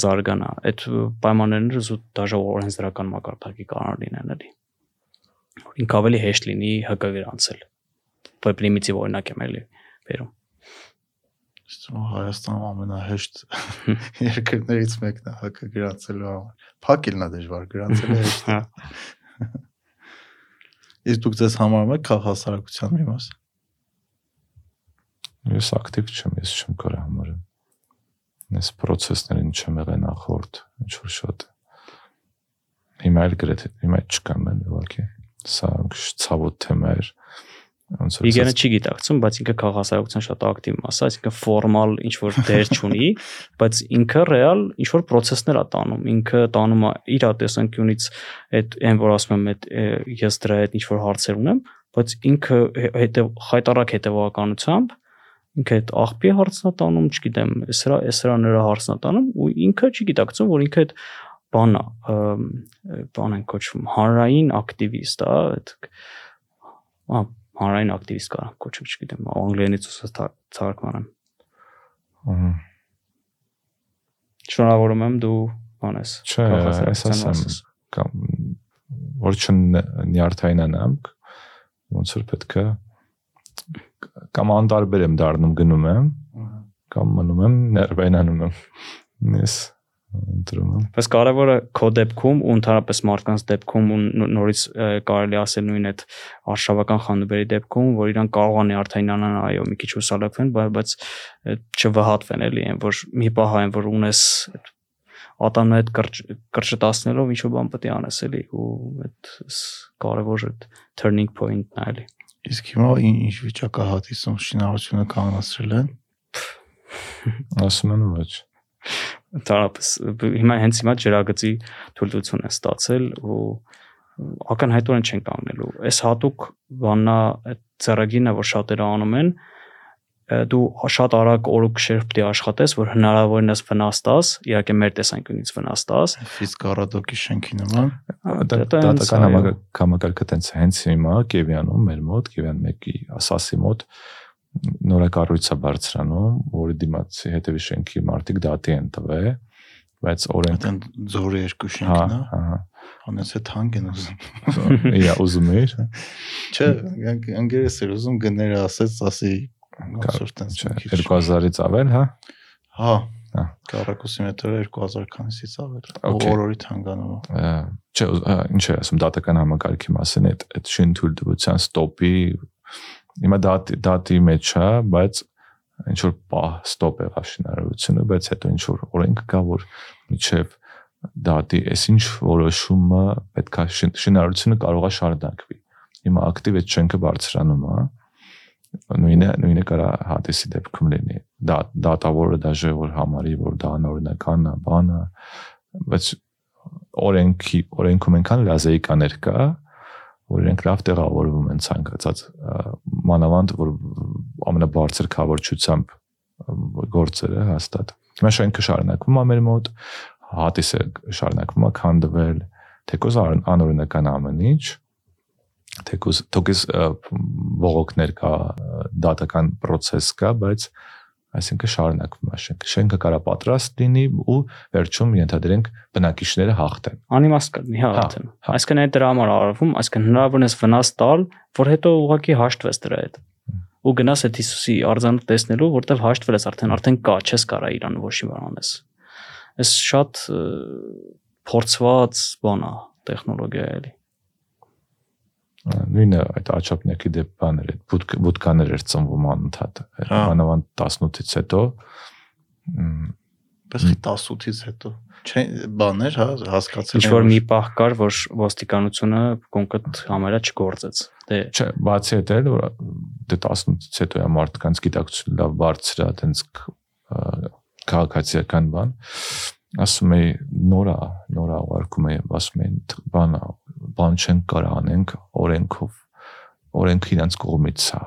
զարգանա։ Այդ պայմանները զուտ դաժե օրենսդրական մակարդակի կարող լինեն էլի։ Ինք ավելի հեշտ լինի ՀԿ գրանցել։ Պրիմիտիվ օրինակ եմ էլի վերում։ Իսկ Հայաստանում ամենահեշտ երկրներից մեկն է ՀԿ գրանցելու համար։ Փակելն է դժվար, գրանցելը հեշտ է։ Իսկ դուք ձեզ համարում եք քաղաքասարակության մի մաս։ Ես ակտիվ չեմ, ես չեմ կարող համարել։ Այս process-ներին չեմ եղել նախորդ, ինչ որ շատ։ Հիմա էլ գրեթե հիմա չկամ են ուղղակի։ Սա ցավոտ թեմա էր։ Ոնց որ Իգենը չի գիտակցում, բայց ինքը քաղաքասարակության շատ ակտիվ մաս է, այսինքն ֆորմալ ինչ որ դեր չունի, [laughs] բայց ինքը ռեալ ինչ որ process-ներ է տանում, ինքը տանում է իր տեսանկյունից այդ այն որ ասում եմ այդ ես դրա հետ ինչ որ հարցեր ունեմ, բայց ինքը հետև խայտարակ հետևականությամբ ինքը այդ աղբի հարցնատանում, չգիտեմ, սրա սրա նրա հարցնատանում ու ինքը չի գիտակցում, որ ինքը այդ բան բան են կոչվում, հանրային ակտիվիստ է, այդ հանրային ակտիվիստ կարող կոչել, չգիտեմ, անգլերենից ուսած ցարկման եմ։ Ահա։ Շնորհավորում եմ դու բանես։ Չէ, ես ասեմ կամ որ չնյարդայնանամ ոնց որ պետք է կամ անտարբեր եմ դառնում գնում եմ կամ մնում եմ ներվայնանում եմ ես ընտրում բայց կարևորը քո դեպքում ու ընդհանրապես մարդկանց դեպքում ու նորից կարելի ասել նույն այդ արշավական խանդուբերի դեպքում որ իրան կարող են արդյունանան այո մի քիչ հուսալքվեն բայց չվհատվեն էլի այն որ մի պահ այն որ ունես ատամն այդ կրճտացնելով ինչ որ բան պետք է անես էլի ու այդ կարևոր այդ turning point-ն էլի Իսկ հիմա ինչ վիճակա հատիսում շինարարությունը կանգնացրել են։ Ասում են ոչ։ Տարապես հիմա հենց հիմա ջրագծի թույլտվություն է ստացել ու ակնհայտորեն չեն կանգնելու։ Այս հատուկ բաննա այդ ծրագիրն է, որ շատերը անում են, դու շատ արագ օրուք շերբ պետք է աշխատես, որ հնարավորինս վնաս տաս, իհարկե մեր տեսանկյունից վնաս տաս։ Իսկ առադոկի շենքի նման դատական համակարգը տենց հենց հիմա Կիևյանում մեր մոտ, Կիևյան 1-ի ասասի մոտ նորակառույցը բարձրանում, որի դիմացի հետևի շենքի մարտիկ դատի են տվել, բայց օրենք այդեն ձորի երկու շենքն է։ Հա, հա։ Անես է թանկ են ուզում։ Իա, ուզում էր։ Չէ, անգերես էր ուզում գները ասեց, ասի Այսօր տենց 2000-ից ավել, հա։ Հա։ Կարակուսի մետրը 2000 քանիսից ավել։ Օրորի թանգանում։ Չէ, ինչ է ասում դատական համակարգի մասին, այդ այդ շին թույլտվության ստոպի հիմա դատի դատի մեջ է, բայց ինչ որ պահ ստոպ եղավ շինարարությունը, բայց հետո ինչ որ օրենք կա, որ միջև դատի այսինչ որոշումը պետքա շինարարությունը կարողա շարունակվի։ Հիմա ակտիվ այդ շենքը բարձրանում է, նույնը նույնը կարա հատեսի դեպքում լինի դա դատավորը դաժե որ համարի որ դա անօրինական է բանը բայց օրենքի օրենքում այնքան լազեիկաներ կա որ իրենք լավ տեղավորվում են ցանկացած մանավանդ որ ամենաբարձր կավորչությամբ գործերը հաստատ հիմա շենքը շարունակվում է մեր մոտ հատիսը շարունակվում է քանդվել թեկոզ անօրինական ամեն ինչ թեկուզ թոքես ողոքներ կա դատական process կա, բայց այսինքն շարունակվում է շենքը։ Շենքը կարա պատրաստ լինի ու վերջում ենթադրենք բնակիչները հաղթեն։ Անիմաստ կլինի հա, հա հա։ Այսինքն այդ դրա համար արվում, այսինքն հնարավորինս վնաս տալ, որ հետո ուղղակի հաշտվես դրա հետ ու գնաս այդ Հիսուսի արձանը տեսնելու, որտեվ հաշտվել ես արդեն արդեն կա, չես կարա իրան ոչ մի բան անես։ Այս շատ փորձված բան է, տեխնոլոգիա է էլի նույնը այդ աչափնյակի դեպ բաներ այդ բուտկաներ էր ծնվում անընդհատ բանավան 18-ից հետո պես 18-ից հետո չէ բաներ հա հասկացել ինչ որ մի պահ կար որ ոստիկանությունը կոնկրետ համարա չգործեց դե չէ բացի այդ էլ որ դե 18-ից հետո է մարդկանց գիտակցությունը լավ բարձր է այտենց քաղաքացիական բան ասում էի նորա նորա ուղարկում էի ասում էին բանա բան չեն կարող անենք օրենքով օրենքը իրանց կողմից է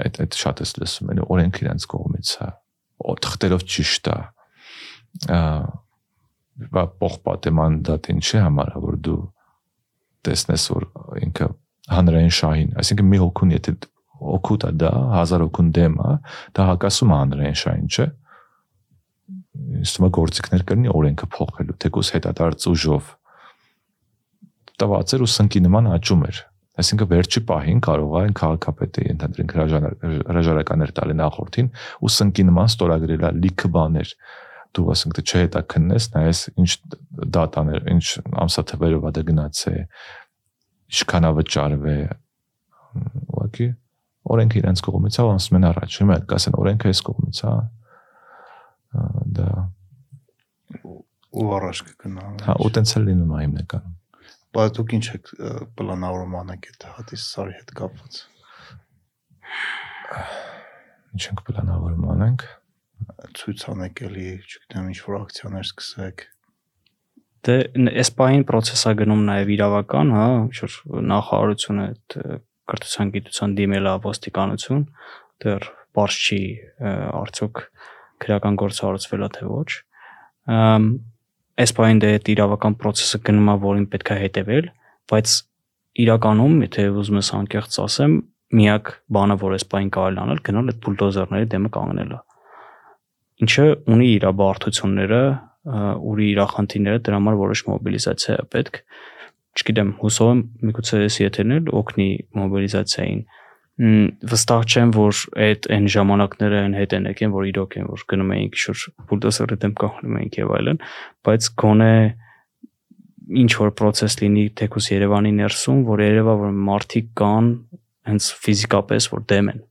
այդ այդ շատ էս լսում են օրենք իրենց կողմից է թղթերով ճիշտ է բա փոխպատե մանդատ ինչի համար որ դու տեսնես որ ինքը հանրային շահին այսինքն մի հոգուն եթե օգուտ է դա 1000 հոգուն դեմ է դա հակասում հանրային շահին չէ է գործիքներ կրնի օրենքը փոխելու թեկուս հետադարձ ուժով տված էր ու սնկի նման աճում էր այսինքն վերջի պահին կարող այն քաղաքապետը ընդհանրենք հրաժարականներ տալի նախորդին ու սնկի նման ստորագրել է լիքը բաներ դու ասենք թե չհետաքննես նայես ինչ դատաներ ինչ ամսաթվերով է դա գնացե ինչքան է վճարվե ուղղակի օրենքը իրենց կողմից է ասում են առաջ հիմա կասեն օրենքը էս կողմից է դա ու առաջ կգնա հա ու տենց էլ լինում է հիմնականում բայց դուք ինչ եք պլանավորում անեք այդ հատիս սարի հետ կապված ինչ ենք պլանավորում անենք ցույց անեք էլի չգիտեմ ինչ որ ակցիաներ սկսեք դե այս պահին process-ա գնում նաև իրավական, հա, ինչ որ նախարարությունը այդ կրթության գիտության դիմելա ոստիկանություն, դեռ բարձ չի արդյոք քրական գործառուցվել է թե ոչ։ Այս պահին դե այդ իրավական process-ը գնում է, որին պետք է հետևել, բայց իրականում, եթե ուզում ես անկեղծ ասեմ, միակ բանը, որ այս պահին կարելի անել, գնալ այդ բուլդոզերների դեմը կանգնելը։ Ինչը ունի իր բարդությունները, ուրի իր խնդիրները, դրա համար որոշ մոբիլիզացիա է պետք։ Չգիտեմ, հուսով եմ միգուցե այս եթերն էլ օգնի մոբիլիզացիային վստահ չեմ որ այդ այն ժամանակները այն հետ են եկեն որ իրոք են որ գնում էինք շուտ բուլդոսերը դեմ կողնում էինք եւ այլն բայց գոնե ինչ որ process լինի թեկուս Երևանի ներսում որ երևա որ մարդիկ կան հենց ֆիզիկապես որ դեմ են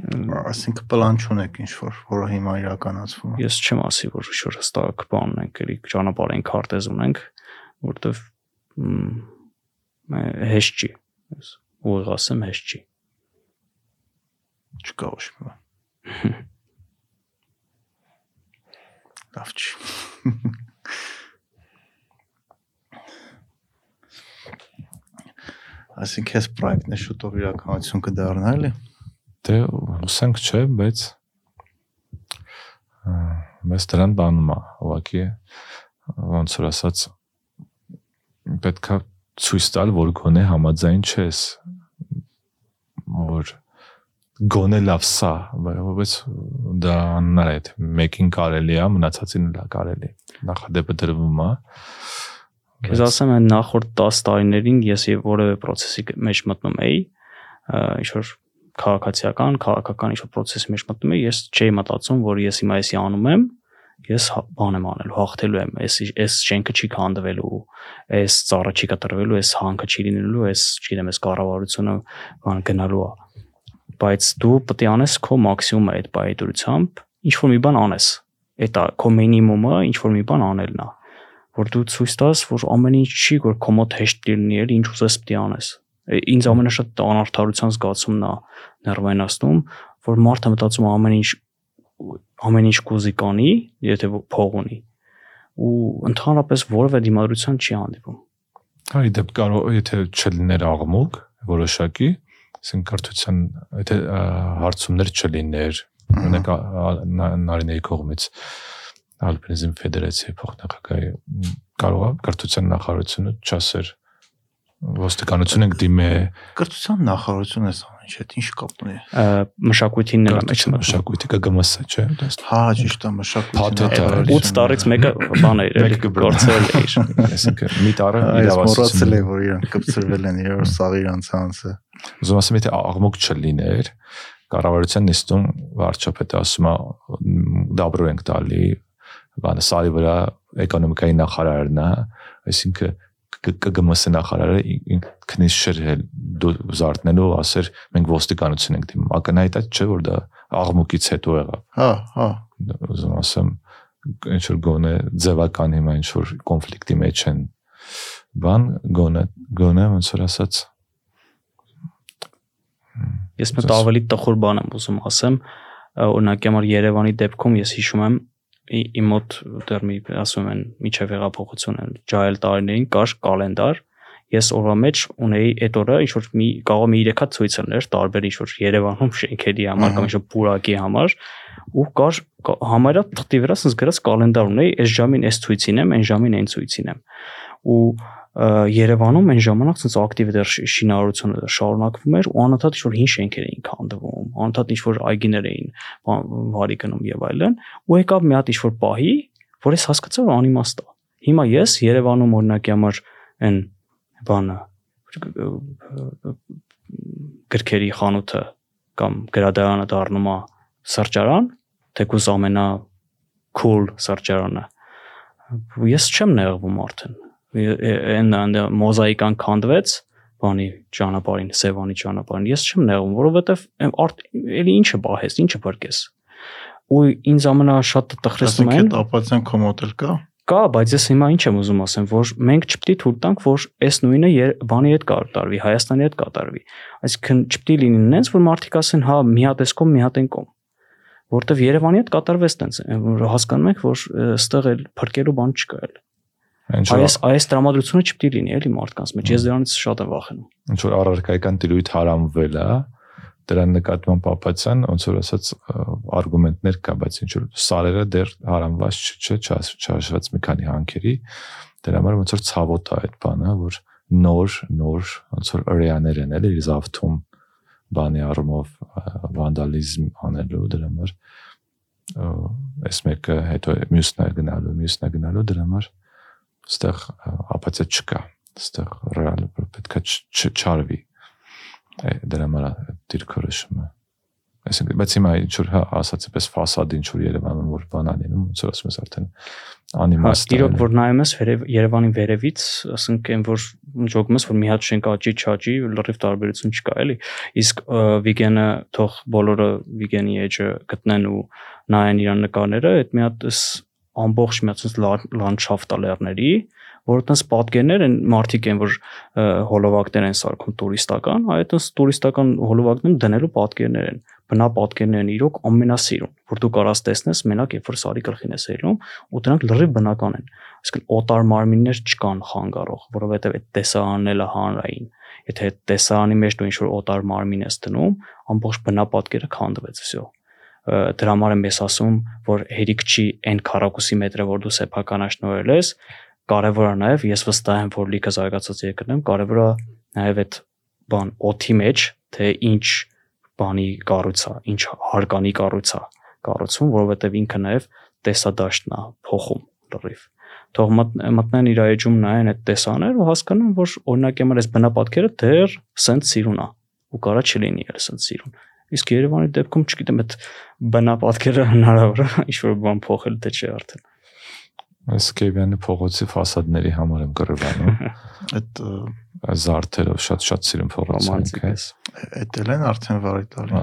ասինքն պլան չունեք ինչ որ, որը հիմա իրականացվում է։ Ես չեմ ասի, որ շուտ հստակ բան ունենք, էլի ճանապարհային քարտեզ ունենք, որտեվ հեշտ չի։ Ես ուղիղ ասեմ հեշտ չի։ Չկա ոչ մի բան։ [laughs] Լավ չի։ [laughs] Այսինքն այս պրոյեկտն է շուտով իրականություն կդառնա, էլի։ Դե հուսանք չէ, բայց մեզ դրան բանում է, ուղղակի ոնց որ ասած պետքա ցույց տալ, որ գոնե համաձայն չես, որ գոնե լավ սա, բայց դա աննար է, մեկին կարելի է, մնացածին լա կարելի։ Նախադեպը դրվում է։ Ես ասեմ, այն նախորդ 10 տարիներին ես եւ որևէ process-ի մեջ մտնում էի, ինչ որ քաղաքացիական, քաղաքական ինչ-որ process-ի մեջ մտնում եմ, ես չէի մտածում, որ ես հիմա էսի անում եմ, ես բան եմ անելու, հաղթելու եմ, այս այս շենքը չի քանդվելու, այս ծառը չի կտրվելու, այս հանքը չի լինելու, այս, չգիտեմ, այս կառավարությունը բան գնալու է։ Բայց դու պետք է անես քո մաքսիմումը այդ բայդրությամբ, ինչ որ մի բան անես։ Այդ է քո մինիմումը, ինչ որ մի բան անելն է որ դու ցույց տաս, որ ամեն ինչ չի, որ քո մոտ հեշտ լինի, էլ ինչ ուզես պետք է անես ինձ ամենաշատ անարթարության զգացումն է ներվայնացնում, որ մարդը մտածում է ամեն ինչ ամեն ինչ կուզի կանի, եթե փող ունի ու ընդհանրապես որևէ դիմադրության չի հանդիպում։ Հա, իդեպ կարող եթե չլիներ աղմուկ որոշակի, ասենք կրթության եթե հարցումներ չլիներ, օրինակ Նարինեի կողմից Ալպինիզմ ֆեդերացիայի փոխնախագահի կարող է կրթության նախարարությունը չասեր ոստիկանություն ենք դիմե կրթության նախարարություն է սա ինչ է ինչ կապ ունի մշակույթին նրա մեջ մշակույթի ԿԳՄՍ չէ հա ճիշտ է մշակույթի 8 տարից մեկը բան է էլի գործել է այսինքն մի տարը իրավասություն է որ իրանք կպցրվել են իրար սաղ իրանց հանցը ուզում ասեմ եթե աղմուկ չլիներ կառավարության նիստում վարչապետը ասում է դաբրո ենք տալի բանը սարի վրա էկոնոմիկայի նախարարն է այսինքն ԿԳՄՍ նախարարը ինքնից շրհել զարթնելու ասեր մենք ոստիկանություն ենք դիմում ակնհայտ է չէ որ դա աղմուկից հետո եղավ հա հա ուզում ասեմ ինչ որ գոնե ձևական հիմա ինչ որ կոնֆլիկտի մեջ են բան գոնե գոնե ոնց որ ասած ես մոտ ավելի տխուր բան եմ ուզում ասեմ օրինակ համար Երևանի դեպքում ես հիշում եմ իմ մոտ դեռ մի ասում են միջև հեղափոխություն են ջայել տարիներին կար կալենդար ես օրվա մեջ ունեի այդ օրը ինչ որ մի կարող մի 3 հատ ցույց լիներ տարբեր ինչ որ Երևանում շենքերի համար կամ ինչ որ պուրակի համար ու կար համարյա թղթի վրա ասես գրած կալենդար ունեի այս ժամին այս ցույցին եմ, այն ժամին այն ցույցին եմ ու Երևանում այն ժամանակ ցած ակտիվ դեր շինարարությունը շարունակվում էր ու անընդհատ ինչ որ հին շենքեր էին քանդվում, անընդհատ ինչ որ այգիներ էին վարի գնում եւ այլն, ու եկավ մի հատ ինչ որ պահի, որ ես հասկացա որ անիմաստ է։ Հիմա ես Երևանում օրինակի համար այն բանը գրքերի խանութը կամ գրադարանը դառնում է սրճարան, թեկուզ ամենա cool սրճարանը։ Ես չեմ նեղվում արդեն այն այն մոզաիկան քանդվեց բանի ճանապարհին, Սևանի ճանապարհին։ Ես չեմ նեղում, որովհետև էլի ինչը բահես, ինչը բրկես։ Ու ինձ ամենաշատ տխրեցնում են։ Ասենք ապացիան կոմոդել կա։ Կա, բայց ես հիմա ինչ եմ ուզում ասեմ, որ մենք չպետք է թույլ տանք, որ այս նույնը բանի հետ կատարվի, Հայաստանի հետ կատարվի։ Այսինքն չպետք է լինի նենց, որ մարդիկ ասեն, հա, մի հատ էս կողմ, մի հատ այն կողմ որտեվ Երևանի հետ կատարվեց տենց որ հասկանում եք որ ըստեղ էլ փրկելու բան չկա էլ Այս այս տրամադրությունը չպետք է լինի էլի մարդկանց մեջ։ Ես դրանից շատ եմ վախենում։ Ինչ որ առարկայական տիրույթ հարամվել է, դրան նկատմամբ պապացան ոնց որ ասած արգումենտներ կա, բայց ինչ որ սարերը դեռ հարամված չէ, չհաշված մի քանի հանքերի, դրա համար ոնց որ ցավոտ է այդ բանը, որ նոր նոր ոնց որ ըրյաներ են էլի զավթում բանի առումով վանդալիզմ անելու դրա համար այս մեկը հետո մյուսն է գնալու, մյուսն է գնալու դրա համար ստեղ ապացիա չկա ստեղ ռեալ պետքա չարվի դրա համար դիրքորոշումը այսինքն բայց հիմա ինչ որ հա ասացի պես ֆասադ ինչ որ Երևանում որ բան անում ոնց որ ասում ես արդեն անիմաստ է իրոք որ նայում ես Երևանի վերևից ասենք այն որ ճոգում ես որ մի հատ շենք աճի չաճի լրիվ տարբերություն չկա էլի իսկ վիգենը թող բոլորը վիգենի էջը գտնեն ու նայեն իրան նկարները այդ մի հատ ամբողջ միացած լանդշաֆտը լեռների, որ այտենց պատկերներ են մարդիկ են որ հոլովակներ են սարքում տուրիստական, այ այտենց տուրիստական հոլովակներն դնելու պատկերներ են։ Բնա պատկերներն իրոք ամենասիրուն, որ դու կարաս տեսնես մենակ երբ որ սարի գլխին ես ելնում, ու դրանք լրիվ բնական են։ Այսինքն օտար մարմիններ չկան խանգարող, որովհետև այդ տեսանն էլ է հանրային։ Եթե այդ տեսանի մեջ դու ինչ որ օտար մարմին ես դնում, ամբողջ բնապատկերը քանդվեց, վсё դրա համար եմ ես ասում, որ հերիք չի այն քառակուսի մետրը, որ դու սեփականաշնորհել ես, կարևոր է նաև ես վստահ եմ, որ լիքը զարգացած երկրներում կարևոր է նաև այդ բան օթի մեջ, թե ինչ բանի կառույցա, ինչ հարկանի կառույցա կառուցում, որովհետև ինքը նաև տեսադաշտն է փոխում լրիվ թող մտնեն իր էջում նայեն այդ տեսաներ ու հասկանան որ օրինակ եմր այս բնապատկերը դեռ սենց սիրուն է ու կարա չլինի էլ սենց սիրուն Իսկ Երևանի դեպքում չգիտեմ այդ բնապատկերը հնարավոր է ինչ որ բան փոխել թե չէ արդեն։ Այս Կեյվյանի փողոցի ֆասադների համար եմ կռվանում։ [laughs] Այդ զարդերով շատ-շատ սիրում փողոցը։ Այդ էլ են արդեն վարի տալի։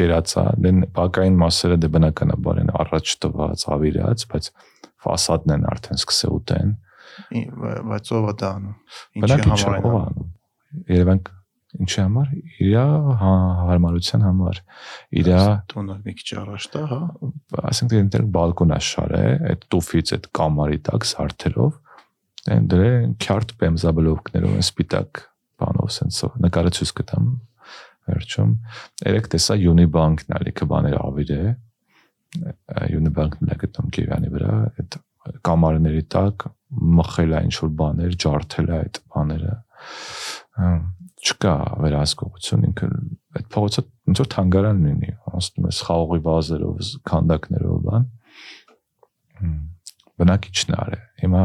Գերացա, դեն բակային մասերը դե բնականաբար են առաջ տված, ավիրած, բայց ֆասադն են արդեն սկսել ուտեն։ Բայց ով է դա անում։ Ինչի համար է անում։ Երևան Ինչի համար։ Իր հա, հարմարության համար։ Իր տունը մի քիչ առաջ տա, հա։ Ասենք դե ինտեր բալկոն աշխարհ է, այդ տուֆից այդ կամարի տակ սարթերով դեն դրե քյարտ բեմզաբլոկներով են սպիտակ բանով սենսով նկարը ցույց կտամ վերջում երեք տեսա Unibank-ն ալիքը բաներ ավիր է Unibank-ն է գտնում Կիևանի վրա այդ կամարների տակ մխել է ինչ որ բաներ ջարդել է այդ բաները չկա վերահսկողություն ինքը այդ փողոցը ոնց որ թանգարան լինի ասում ես խաղողի բազերով քանդակներով բան բնակիչն արե հիմա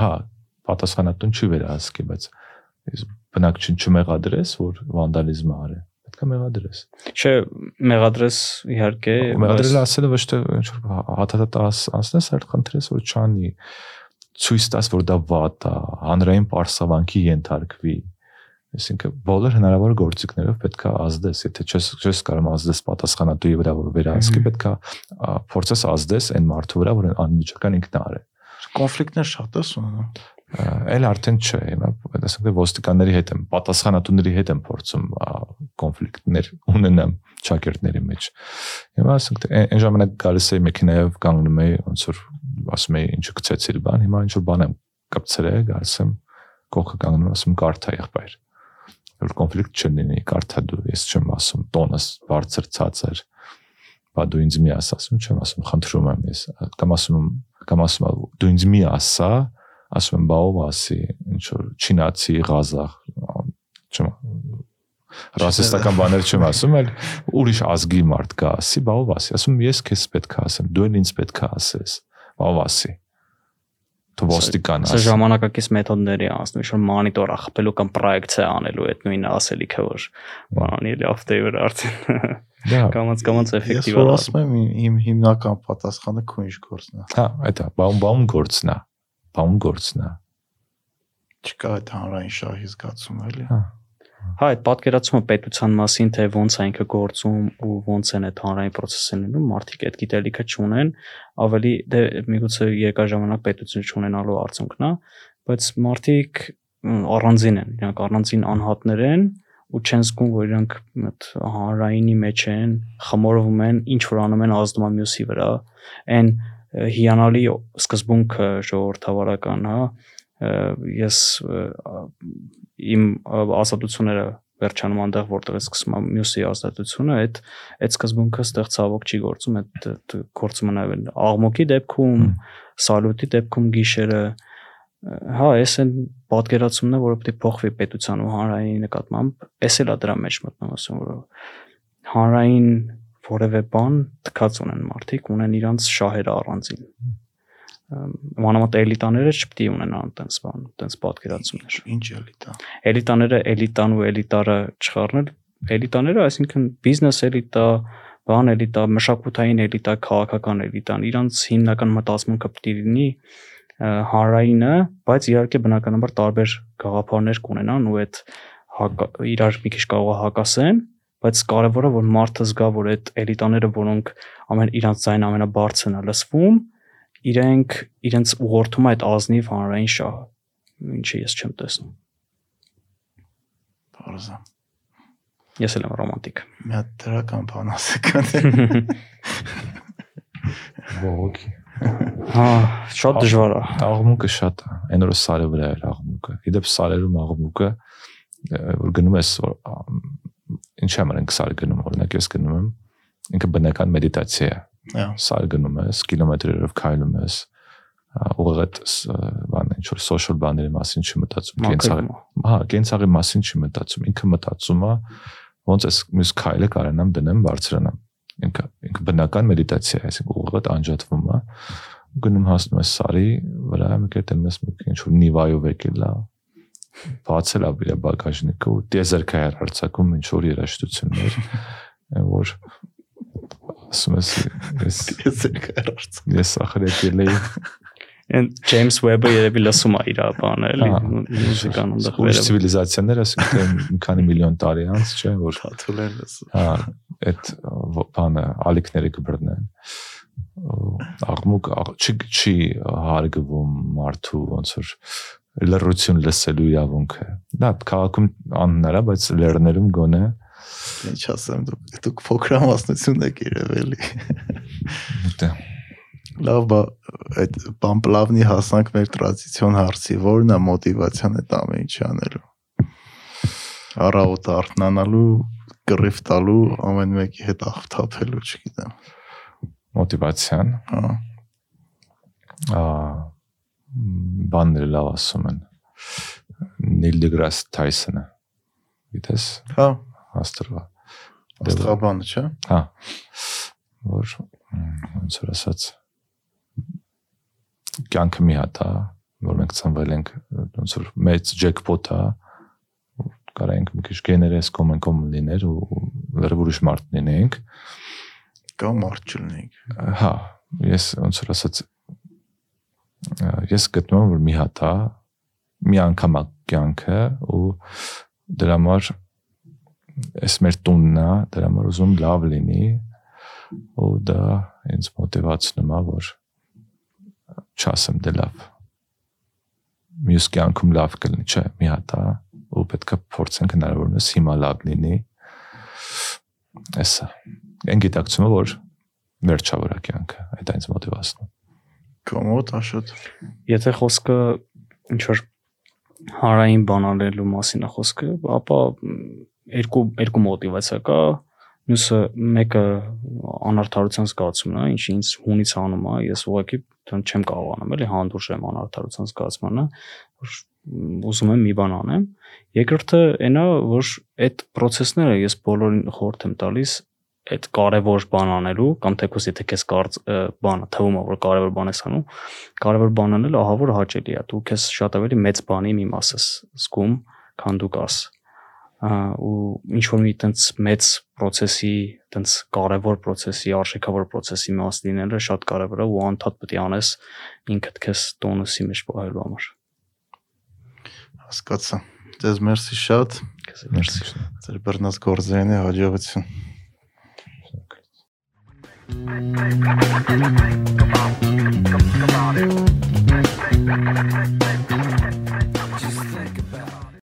հա պատասխանատուն չի վերահսկի բայց բնակչին չմեղադրես որ վանդալիզմ արե պետք է մեղադրես չէ մեղադրես իհարկե մեղադրել ասելը ոչ թե ինչ որ հաթաթ ասնես այլ խնդրես որ չանի ցույց տաս որ դա վատ է հանրային պարսավանքի ենթարկվի Այսինքն բոլոր հնարավոր գործիքներով պետքա ազդես, եթե չես չես կարող ազդես պատասխանատուի վրա, որ վերահսկի, պետքա փորձես ազդես այն մարդու վրա, որ անմիջական ինքն արե։ Կոնֆլիկտներ շատ ես ունենում այլ արդեն չէ հիմա ասենք ոստիկանների հետ եմ պատասխանատուների հետ եմ փորձում կոնֆլիկտներ ունենամ ճակերտների մեջ հիմա ասենք այն ժամանակ գալիս էի մեքենայով կանգնում էի ոնց որ ասում էի ինչու գցեցիր բան հիմա ինչ որ բան եմ կպցրել գալիս եմ կողքը կանգնում ասում կարթա եղբայր որ կոնֆլիկտ չլինի կարթա դու ես չեմ ասում տոնս բարձր ցածր բա դու ինձ մի ասա ասում չեմ ասում խնդրում եմ ես կամ ասում կամ ասում դու ինձ մի ասա ասում եմ բա ով ասի ինչ որ չինացի ղազախ չեմ ռասիստական բաներ չեմ ասում, այլ ուրիշ ազգի մարդ կա, ասի, բա ով ասի, ասում ես քեզ պետք է ասեմ, դու ինձ պետք է ասես։ Բա ով ասի։ Դու ոստիկան ասի։ Սա ժամանակակից մեթոդների անցնում, ինչ որ մանիտորա խփելու կամ պրոյեկցիա անելու այդ նույն ասելիքը, որ բանի լավ դեվեր արդեն։ [laughs] Դա կամած կամած էֆեկտիվ է։ ասում եմ իմ հիմնական պատասխանը քո ինչ գործն է։ Հա, այդ է, բաում բաում գործն է։ Բաում գործն է։ Չկա այդ հանրային շահի զգացումը էլի։ Հա Հա, այդ պատկերացումը պետության մասին, թե ոնց է ինքը գործում ու ոնց են այդ հանրային process-ը լինում, մարդիկ այդ գիտելիքը չունեն, ավելի դե միգուցե երկար ժամանակ պետություն չունենալու արդյունքն է, բայց մարդիկ առանձին են, իրանք առանձին անհատներ են ու չեն զգում, որ իրանք այդ հանրայինի մեջ են, խմորվում են, ինչ որ անում են ազդում է մյուսի վրա։ Այն հիանալի սկզբունքը ժողովրդավարական, հա, ես իմ ազատությունները վերջանում այնտեղ որտեղ է սկսում մյուսի ազատությունը այդ այդ սկզբունքը ստեղ ցավոք չի գործում այդ գործում է նաև աղմոկի դեպքում սալուտի դեպքում գիշերը հա էս են պատկերացումն է որը պետք է փոխվի պետության ու հանրային նկատմամբ էս էլ է դրա մեջ մտնում ասում որ հանրային որևէ բան թքած ունեն մարդիկ ունեն իրանց շահերը առանձին մանավանդ էլիտաները չպետք է ունենան այտենց բան, այտենց պատկերացումներ։ Ինչ էլիտա։ Էլիտաները էլիտան ու էլիտարը չխառնել, էլիտաները, այսինքն բիզնես էլիտա, բան էլիտա, մշակութային էլիտա, քաղաքական էլիտան, իրանց հիմնական մտածմունքը պետք է լինի հանրայինը, բայց իհարկե բնականաբար տարբեր գաղափարներ կունենան ու այդ իրար մի քիչ կարող է հակասեն, բայց կարևորը որ մարդը զգա որ այդ էլիտաները, որոնք ամեն իրանց ձայնը ամենաբարձրն է լսվում, իրենք իրենց ուղղորդում այդ ազնիվ հանրային շահը, ինչը ես չեմ տեսնում։ Բարձա։ Ես էլ եմ ռոմանտիկ։ Մի հատ դրական բան ասական։ Ողոքի։ Հա, շատ դժվար է։ Աղմուկը շատ է։ Այն օրը սարը վրա էր աղմուկը։ Իդեպ սարերում աղմուկը որ գնում ես ինչի՞ համար ենք սար գնում, օրինակ ես գնում եմ, ինքը բնական մեդիտացիա է սար գնում ես, կիլոմետրերով քայլում ես, ուղղ այդ բան ինչ որ social բաների մասին չմտածում, կենցաղի, հա, կենցաղի մասին չմտածում, ինքը մտածում է ոնց էս մյուս քայլը կարենամ դնեմ բարձրանամ։ Ինքը ինքը բնական մեդիտացիա է, այսինքն ուղղ այդ անջատվում է գնում հասնում ես սարի վրա, մի կերտ ես մի ինչ որ նիվայով եկել է բացել է իր բագաժնիկը ու տեզերքա էր հարցակում ինչ որ երաշտություններ [laughs] որ ասում ես ես ես երկարած ես ախր եկել էի Այն Ջեյմս Ուեբը երևի լսում է իր բանը էլի մուզիկան այնտեղ վերև ցիվիլիզացիաներ ասենք մի քանի միլիոն տարի անց չէ որ հաթուլ են լսում հա այդ բանը ալիքները կբրնեն աղմուկ չի չի հարգվում մարդու ոնց որ լրություն լսելու իրավունքը դա քաղաքում անհնար է բայց լեռներում գոնե Ինչ ասեմ, դուք դուք փոքրամասնություն եք երևելի։ Դե Լավ, բա այդ պամպլավնի հասանք մեր տրադիցիոն հարցի, ո՞րն է մոտիվացիան այդ ամեն ինչի անելու։ Առավոտ արթնանալու, կռիվ տալու, ամեն մեկի հետ աղթափելու, չգիտեմ։ Մոտիվացիան։ Հա։ Ա բանները լավ ասում են։ Նիլ դեգրաս Թայսոնը։ Գիտես։ Հա հաստրվա։ Աստղաբանը, չէ՞։ Հա։ Որ ոնց որ ասած կյանքը մի հատ է, որ մենք ծնվել ենք ոնց որ մեծ ջեքպոտ է, կարա ենք մի քիչ գեներես կոմեն կոմ լիներ ու լրիվ ուրիշ մարդ լինենք կամ մարդ չլինենք։ Հա, ես ոնց որ ասած ես գտնում որ մի հատ է մի անգամ կյանքը ու դրա համար էս մեր տունն է, դրա համար ուզում լավ լինի ու դա ինձ մոտիվացնում է, որ չասեմ դե լավ։ Մյուս կյանքում լավ կլինի, չէ, մի հատ է ու պետք է փորձենք հնարավորինս հիմա լավ լինի։ Էսա։ Այն գիտակցումը, որ վերջավորա կյանքը, այդ այնց մոտիվացնում։ Կոմոդ աշոտ։ Եթե խոսքը ինչ որ հարային բանալելու մասին է խոսքը, ապա երկու երկու մոտիվացիա կա մյուսը մեկը անարթարության զգացումն է, ինչը ինձ հունից անում է, ես ուղղակի դեռ չեմ կարողանում, էլի հանդուրժեմ անարթարության զգացմանը, որ ուզում եմ մի բան անեմ։ Երկրորդը այնա, որ այդ process-ները ես բոլորին խորհուրդ եմ տալիս այդ կարևոր բան անելու կամ թեկուզ եթե քեզ կարծ բանը թվում է որ կարևոր բան ես անում կարևոր բան անել ահա որ հաճելի է դու քեզ շատ ավելի մեծ բանի մի մաս ես զգում քան դու կաս ու ինչ որ մի տենց մեծ process-ի, տենց կարևոր process-ի, արժեքավոր process-ի մաս լինելը շատ կարևոր է ու անդադ պետք է անես ինքդ քեզ տոնուսի մեջ պահելու համար։ Հասկացա։ Ձեզ մերսի շատ։ Մերսի։ Ձեր բռնած գործերին հաջողություն։ Come on, come on, come on.